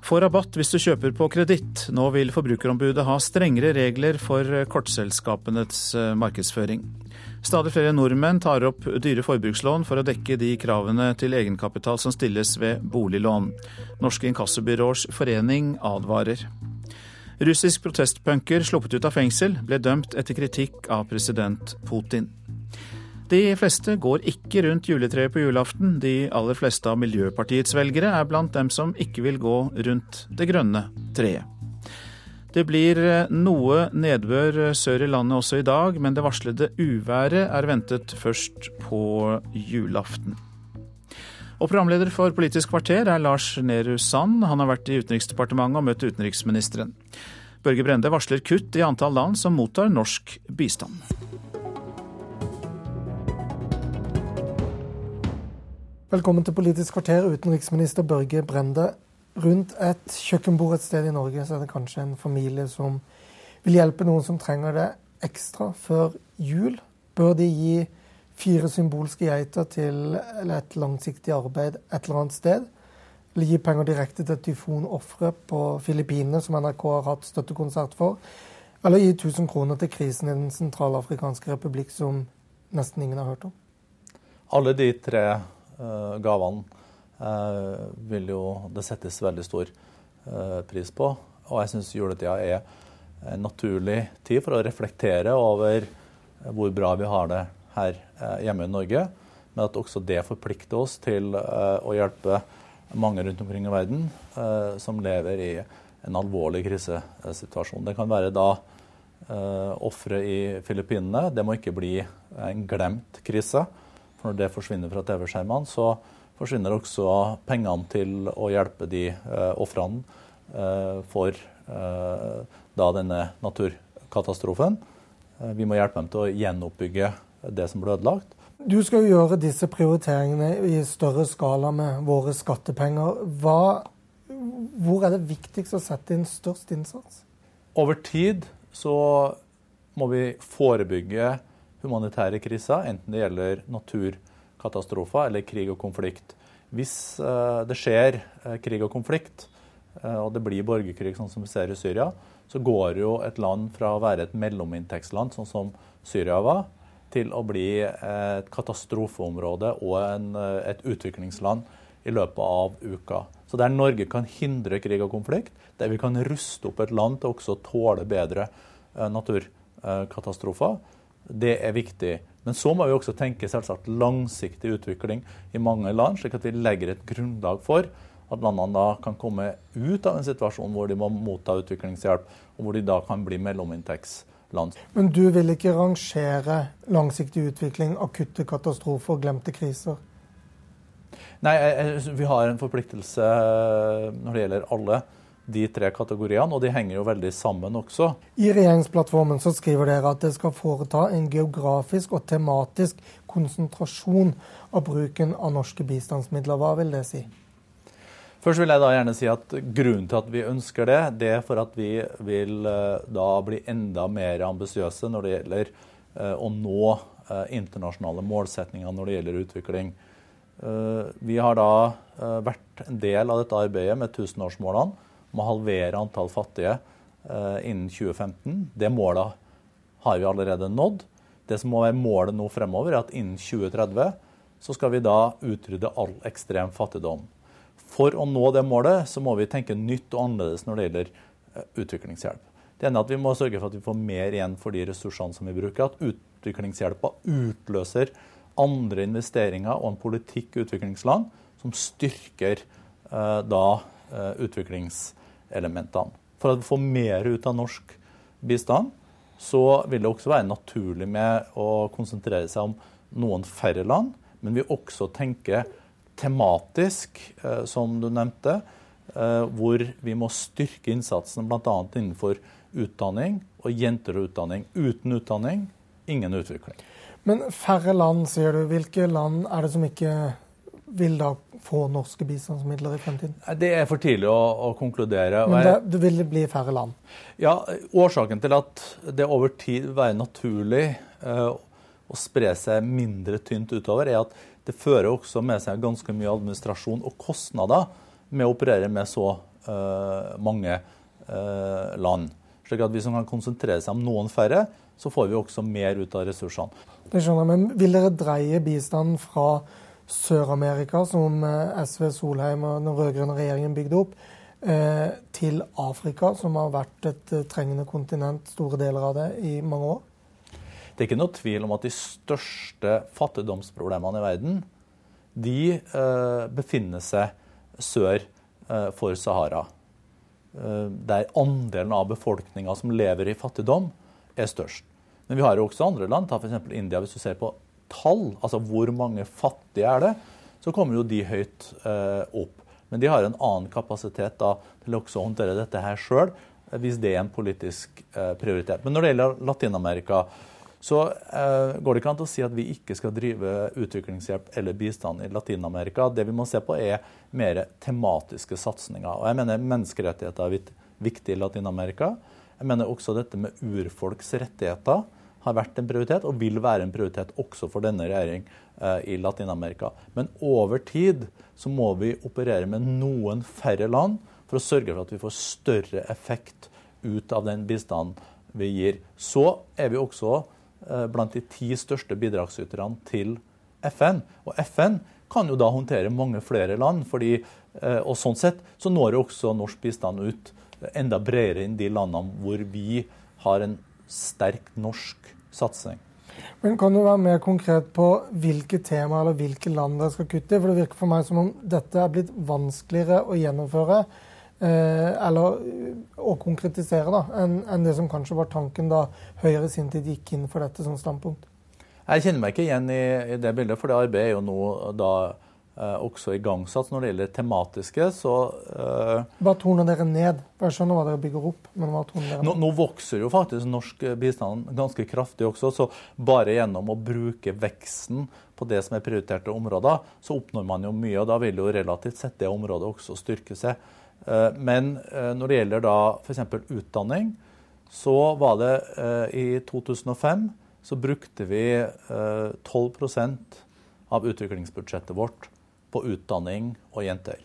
Få rabatt hvis du kjøper på kreditt. Nå vil Forbrukerombudet ha strengere regler for kortselskapenes eh, markedsføring. Stadig flere nordmenn tar opp dyre forbrukslån for å dekke de kravene til egenkapital som stilles ved boliglån. Norske inkassobyråers forening advarer. Russisk protestpunker sluppet ut av fengsel ble dømt etter kritikk av president Putin. De fleste går ikke rundt juletreet på julaften. De aller fleste av Miljøpartiets velgere er blant dem som ikke vil gå rundt det grønne treet. Det blir eh, noe nedbør eh, sør i landet også i dag, men det varslede uværet er ventet først på julaften. Og Programleder for Politisk kvarter er Lars Nehru Sand. Han har vært i Utenriksdepartementet og møtt utenriksministeren. Børge Brende varsler kutt i antall land som mottar norsk bistand.
Velkommen til Politisk kvarter, utenriksminister Børge Brende. Rundt et kjøkkenbord et sted i Norge så er det kanskje en familie som vil hjelpe noen som trenger det ekstra før jul. Bør de gi fire symbolske geiter til et langsiktig arbeid et eller annet sted? Eller gi penger direkte til tyfonofre på Filippinene, som NRK har hatt støttekonsert for? Eller gi 1000 kroner til krisen i Den sentralafrikanske republikk, som nesten ingen har hørt om?
Alle de tre uh, gavene vil jo det settes veldig stor eh, pris på. Og jeg syns juletida er en naturlig tid for å reflektere over hvor bra vi har det her eh, hjemme i Norge, men at også det forplikter oss til å hjelpe mange rundt omkring i verden som lever i en alvorlig krisesituasjon. Det kan være da ofre i Filippinene. Det må ikke bli en glemt krise. For når det forsvinner fra TV-skjermene, så forsvinner også pengene til å hjelpe de eh, ofrene eh, for eh, da denne naturkatastrofen. Eh, vi må hjelpe dem til å gjenoppbygge det som ble ødelagt.
Du skal jo gjøre disse prioriteringene i større skala med våre skattepenger. Hva, hvor er det viktigst å sette inn størst innsats?
Over tid så må vi forebygge humanitære kriser, enten det gjelder naturkatastrofer katastrofer eller krig og konflikt. Hvis uh, det skjer uh, krig og konflikt, uh, og det blir borgerkrig sånn som vi ser i Syria, så går jo et land fra å være et mellominntektsland, sånn som Syria var, til å bli et katastrofeområde og en, et utviklingsland i løpet av uka. Så der Norge kan hindre krig og konflikt, der vi kan ruste opp et land til også å tåle bedre naturkatastrofer, det er viktig. Men så må vi også tenke selvsagt langsiktig utvikling i mange land, slik at vi legger et grunnlag for at landene da kan komme ut av en situasjon hvor de må motta utviklingshjelp, og hvor de da kan bli mellominntektsland.
Men du vil ikke rangere langsiktig utvikling, akutte katastrofer glemte kriser?
Nei, vi har en forpliktelse når det gjelder alle de tre kategoriene, og de henger jo veldig sammen også.
I regjeringsplattformen så skriver dere at det skal foreta en geografisk og tematisk konsentrasjon av bruken av norske bistandsmidler. Hva vil det si?
Først vil jeg da gjerne si at Grunnen til at vi ønsker det, det er for at vi vil eh, da bli enda mer ambisiøse når det gjelder eh, å nå eh, internasjonale målsetninger når det gjelder utvikling. Vi har da vært en del av dette arbeidet med tusenårsmålene om å halvere antall fattige eh, innen 2015. Det målet har vi allerede nådd. Det som må være målet nå fremover, er at innen 2030 så skal vi da utrydde all ekstrem fattigdom. For å nå det målet så må vi tenke nytt og annerledes når det gjelder eh, utviklingshjelp. Det ene er at Vi må sørge for at vi får mer igjen for de ressursene som vi bruker. At utviklingshjelpa utløser andre investeringer og en politikk i utviklingsland som styrker eh, da utviklingshjelp elementene. For å få mer ut av norsk bistand, så vil det også være naturlig med å konsentrere seg om noen færre land, men vi også tenker tematisk, eh, som du nevnte, eh, hvor vi må styrke innsatsen bl.a. innenfor utdanning og jenter og utdanning. Uten utdanning ingen utvikling.
Men færre land, sier du. Hvilke land er det som ikke vil da få norske bistandsmidler i fremtiden?
Det er for tidlig å, å konkludere.
Men det, det, vil bli færre land?
Ja, Årsaken til at det over tid vil være naturlig uh, å spre seg mindre tynt utover, er at det fører også med seg ganske mye administrasjon og kostnader med å operere med så uh, mange uh, land. Slik at Hvis man kan konsentrere seg om noen færre, så får vi også mer ut av ressursene.
Det skjønner jeg, men Vil dere dreie bistanden fra Sør-Amerika, som eh, SV, Solheim og den rød-grønne regjeringen bygde opp, eh, til Afrika, som har vært et eh, trengende kontinent, store deler av det, i mange år?
Det er ikke noe tvil om at de største fattigdomsproblemene i verden de befinner seg sør for Sahara. der andelen av befolkninga som lever i fattigdom, er størst. Men vi har jo også andre land, ta f.eks. India. Hvis du ser på tall, altså hvor mange fattige er det, så kommer jo de høyt eh, opp. Men de har en annen kapasitet da, til også å håndtere dette her sjøl, hvis det er en politisk eh, prioritet. Men når det gjelder Latin-Amerika, så eh, går det ikke an å si at vi ikke skal drive utviklingshjelp eller bistand i Latin-Amerika. Det vi må se på, er mer tematiske satsinger. Og jeg mener menneskerettigheter er viktig i Latin-Amerika. Jeg mener også dette med urfolks rettigheter har vært en prioritet og vil være en prioritet også for denne regjering eh, i Latin-Amerika. Men over tid så må vi operere med noen færre land for å sørge for at vi får større effekt ut av den bistanden vi gir. Så er vi også eh, blant de ti største bidragsyterne til FN. Og FN kan jo da håndtere mange flere land. Fordi, eh, og sånn sett så når jo også norsk bistand ut enda bredere enn de landene hvor vi har en sterk norsk satsing.
Men Kan du være mer konkret på hvilke tema eller hvilke land dere skal kutte i? For Det virker for meg som om dette er blitt vanskeligere å gjennomføre eh, eller å konkretisere da, enn en det som kanskje var tanken da Høyre i sin tid gikk inn for dette som standpunkt.
Jeg kjenner meg ikke igjen i, i det bildet, for det arbeidet er jo nå da Eh, også igangsatt. Når det gjelder tematiske, så
uh, Hva toner dere ned? Jeg skjønner hva dere bygger opp, men hva toner dere
ned? Nå, nå, vokser jo faktisk norsk bistand ganske kraftig også, så bare gjennom å bruke veksten på det som er prioriterte områder, så oppnår man jo mye. og Da vil jo relativt sett det området også styrke seg. Uh, men når det gjelder da f.eks. utdanning, så var det i 2005 så brukte vi 12% av utviklingsbudsjettet vårt på utdanning og jenter.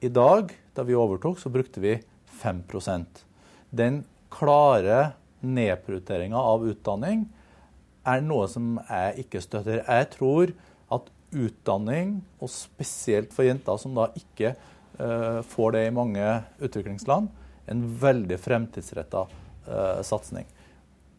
I dag, da vi overtok, så brukte vi 5% Den klare nedprioriteringa av utdanning er noe som jeg ikke støtter. Jeg tror at utdanning, og spesielt for jenter som da ikke uh, får det i mange utviklingsland, en veldig fremtidsretta uh, satsing.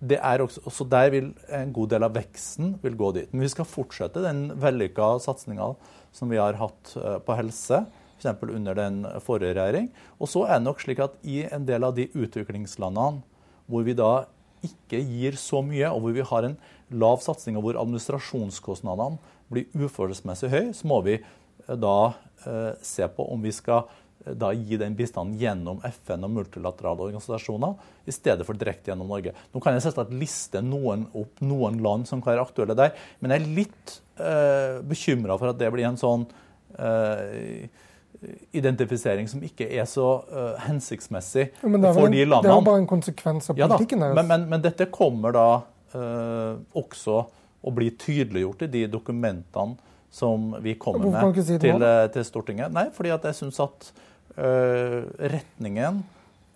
Det er også, også, der vil en god del av veksten gå dit. Men vi skal fortsette den vellykka satsinga som vi har hatt eh, på helse, f.eks. under den forrige regjering. Og så er det nok slik at i en del av de utviklingslandene hvor vi da ikke gir så mye, og hvor vi har en lav satsing, og hvor administrasjonskostnadene blir uforholdsmessig høye, så må vi eh, da eh, se på om vi skal da gi den bistanden gjennom FN og multilaterale organisasjoner, i stedet for direkte gjennom Norge. Nå kan jeg selvsagt liste noen opp noen land som kan være aktuelle der, men jeg er litt eh, bekymra for at det blir en sånn uh, identifisering som ikke er så uh, hensiktsmessig for de landene.
Det er bare en konsekvens av politikken
deres. Men, men, men, dette kommer da uh, også å bli tydeliggjort i de dokumentene som vi kommer med si til, til, Stortinget. Nei, fordi at jeg syns at retningen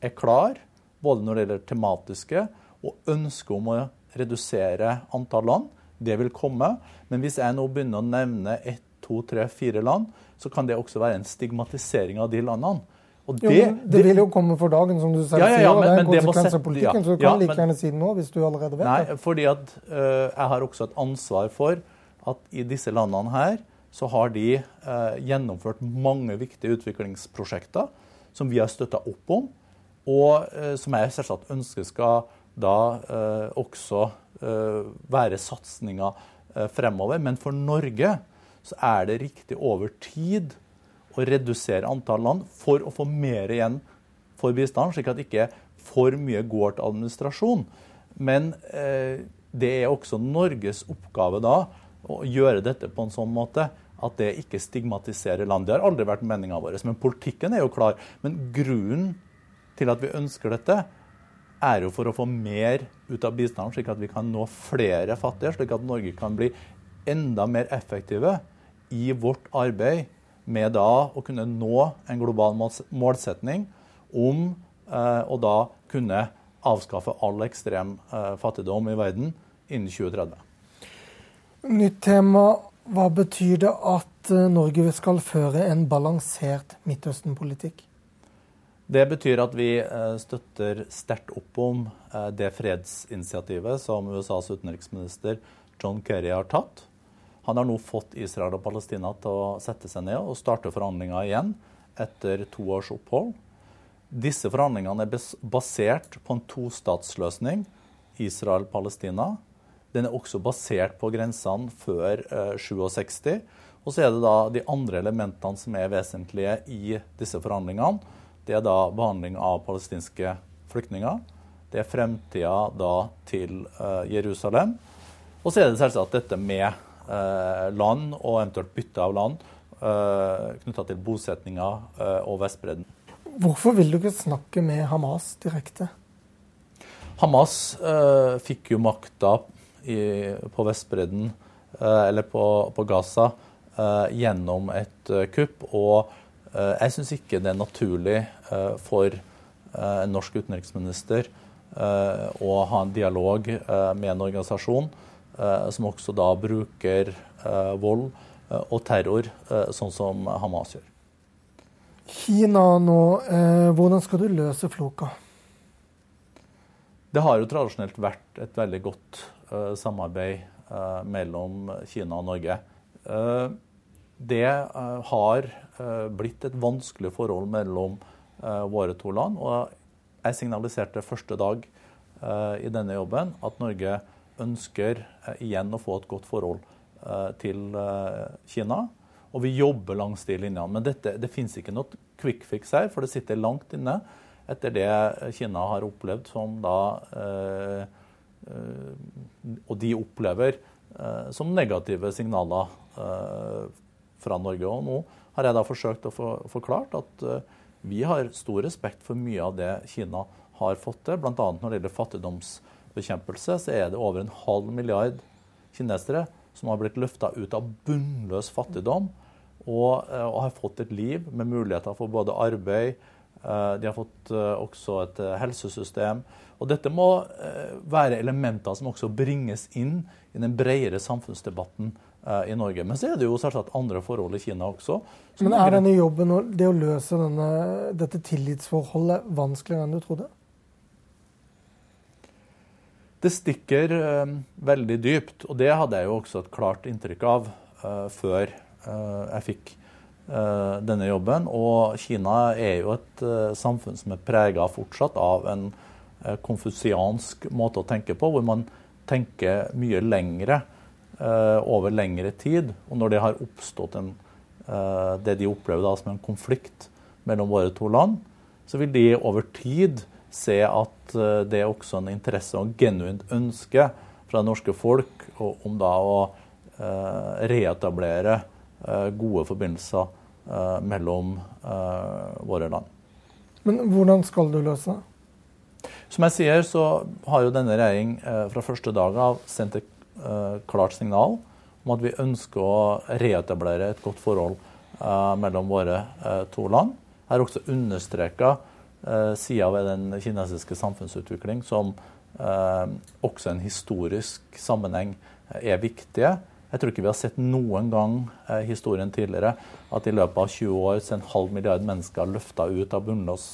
er klar, både når det gjelder tematiske og ønsket om å redusere antall land. Det vil komme. Men hvis jeg nå begynner å nevne ett, to, tre, fire land, så kan det også være en stigmatisering av de landene.
Det, jo, det, vil jo komme for dagen, som du selv ja, ja, ja, sier. det er en konsekvens av politikken, så du kan like gjerne si det nå hvis du allerede vet
nei, det. fordi at uh, Jeg har også et ansvar for at i disse landene her så har de eh, gjennomført mange viktige utviklingsprosjekter som vi har støtta opp om, og eh, som jeg selvsagt ønsker skal da også være satsinger Eh, fremover. Men for Norge så er det riktig over tid å redusere antall land for å få mer igjen for bistand, slik at ikke for mye går til administrasjon. Men eh, det er også Norges oppgave da å gjøre dette på en sånn måte at det ikke stigmatiserer land. Det har aldri vært meninga vår. Men politikken er jo klar. Men grunnen til at vi ønsker dette, er jo for å få mer ut av bistanden, slik at vi kan nå flere fattige, slik at Norge kan bli enda mer effektive i vårt arbeid med da å kunne nå en global målsetning om eh, å da kunne avskaffe all ekstrem eh, fattigdom i verden innen 2030.
Nytt tema. Hva betyr det at eh, Norge skal føre en balansert Midtøsten-politikk?
Det betyr at vi eh, støtter sterkt opp om eh, det fredsinitiativet som USAs utenriksminister John Kerry har tatt. Han har nå fått Israel og Palestina til å sette seg ned og starte forhandlinger igjen etter to års opphold. Disse forhandlingene er basert på en tostatsløsning, Israel-Palestina. Den er også basert på grensene før eh, 67. Og så er det da de andre elementene som er vesentlige i disse forhandlingene. Det er da behandling av palestinske flyktninger. Det er fremtida da til uh, Jerusalem. Og så er det selvsagt dette med uh, land og eventuelt bytte av land eh, knytta til bosetninga og Vestbredden.
Hvorfor vil du ikke snakke med Hamas direkte?
Hamas eh, fikk jo makta i, på Vestbredden, eller på, på Gaza, gjennom et kupp. Og jeg syns ikke det er naturlig for en norsk utenriksminister å ha en dialog med en organisasjon som også da bruker vold og terror, sånn som Hamas gjør.
Kina nå, hvordan skal du løse floka?
Det har jo tradisjonelt vært et veldig godt samarbeid mellom Kina og Norge. det har blitt et vanskelig forhold mellom våre to land. og jeg signaliserte første dag i denne jobben at Norge ønsker igjen å få et godt forhold til Kina. Og vi jobber langs de linjene. Men dette, det finnes ikke noe quick fix her, for det sitter langt inne etter det Kina har opplevd som da Og de opplever som negative signaler fra Norge. Og nå har jeg da forsøkt å få forklart at vi har stor respekt for mye av det Kina har fått til. Bl.a. når det gjelder fattigdomsbekjempelse, så er det over en halv milliard kinesere som har blitt løfta ut av bunnløs fattigdom og, eh, og, har fått et liv med muligheter for både arbeid, eh, de har fått eh, også et helsesystem. Og dette må være elementer som også bringes inn i den bredere samfunnsdebatten Eh, i Norge. Men så er det jo selvsagt andre forhold i Kina også.
Men er denne jobben og det å løse denne, dette tillitsforholdet vanskeligere enn du trodde?
Det stikker uh, veldig dypt, og det hadde jeg jo også et klart inntrykk av før jeg fikk denne jobben. Og Kina er jo et samfunn som er prega fortsatt av en konfusiansk måte å tenke på, hvor man tenker mye lengre Eh, over lengre tid. Og når det har oppstått en, eh, det de opplever da som en konflikt mellom våre to land, så vil de over tid se at eh, det er også en interesse og genuint ønske fra det norske folk om da å reetablere gode forbindelser mellom våre land.
Men hvordan skal du løse det?
Som jeg sier, så har jo denne regjering fra første dag av sendt et Eh, klart signal om at vi ønsker å reetablere et godt forhold eh, mellom våre eh, to land. Jeg har også understreka sider ved den kinesiske samfunnsutvikling som også en historisk sammenheng er viktige. Jeg tror ikke vi har sett noen gang i historien tidligere at i løpet av 20 år så en halv milliard mennesker har løfta ut av bunnløs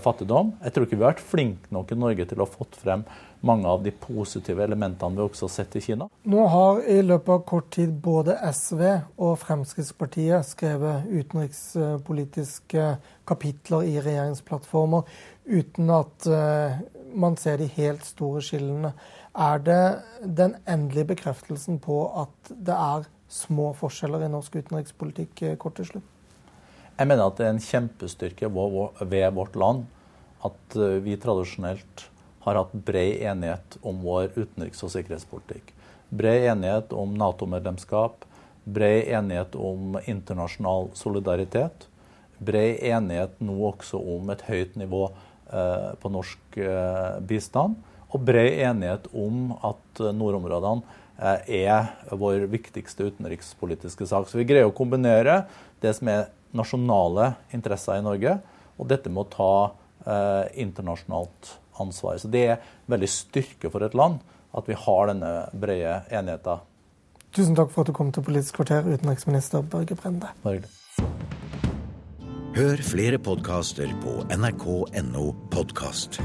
fattigdom. Jeg tror ikke vi har vært flinke nok i Norge til å ha fått frem mange av de positive elementene vi også har sett i Kina.
Nå har i løpet av kort tid både SV og Fremskrittspartiet skrevet utenrikspolitiske kapitler i regjeringsplattformer uten at eh, man ser de helt store skillene. Er det den endelige bekreftelsen på at det er små forskjeller i norsk utenrikspolitikk, eh, kort til slutt?
Jeg mener at det er en kjempestyrke ved vårt land at eh, vi tradisjonelt har hatt bred enighet om vår utenriks- og sikkerhetspolitikk. Bred enighet om Nato-medlemskap, bred enighet om internasjonal solidaritet. Bred enighet nå også om et høyt nivå eh, på norsk bistand. Og bred enighet om at eh, nordområdene eh, er vår viktigste utenrikspolitiske sak. Så vi greier å kombinere det som er nasjonale interesser i Norge, og dette med å ta eh, internasjonalt ansvar. Så det er veldig styrke for et land at vi har denne brede enigheten.
Tusen takk for at du kom til Politisk kvarter, utenriksminister Børge Brende.
Bare
Hør flere podkaster på nrk.no podkast.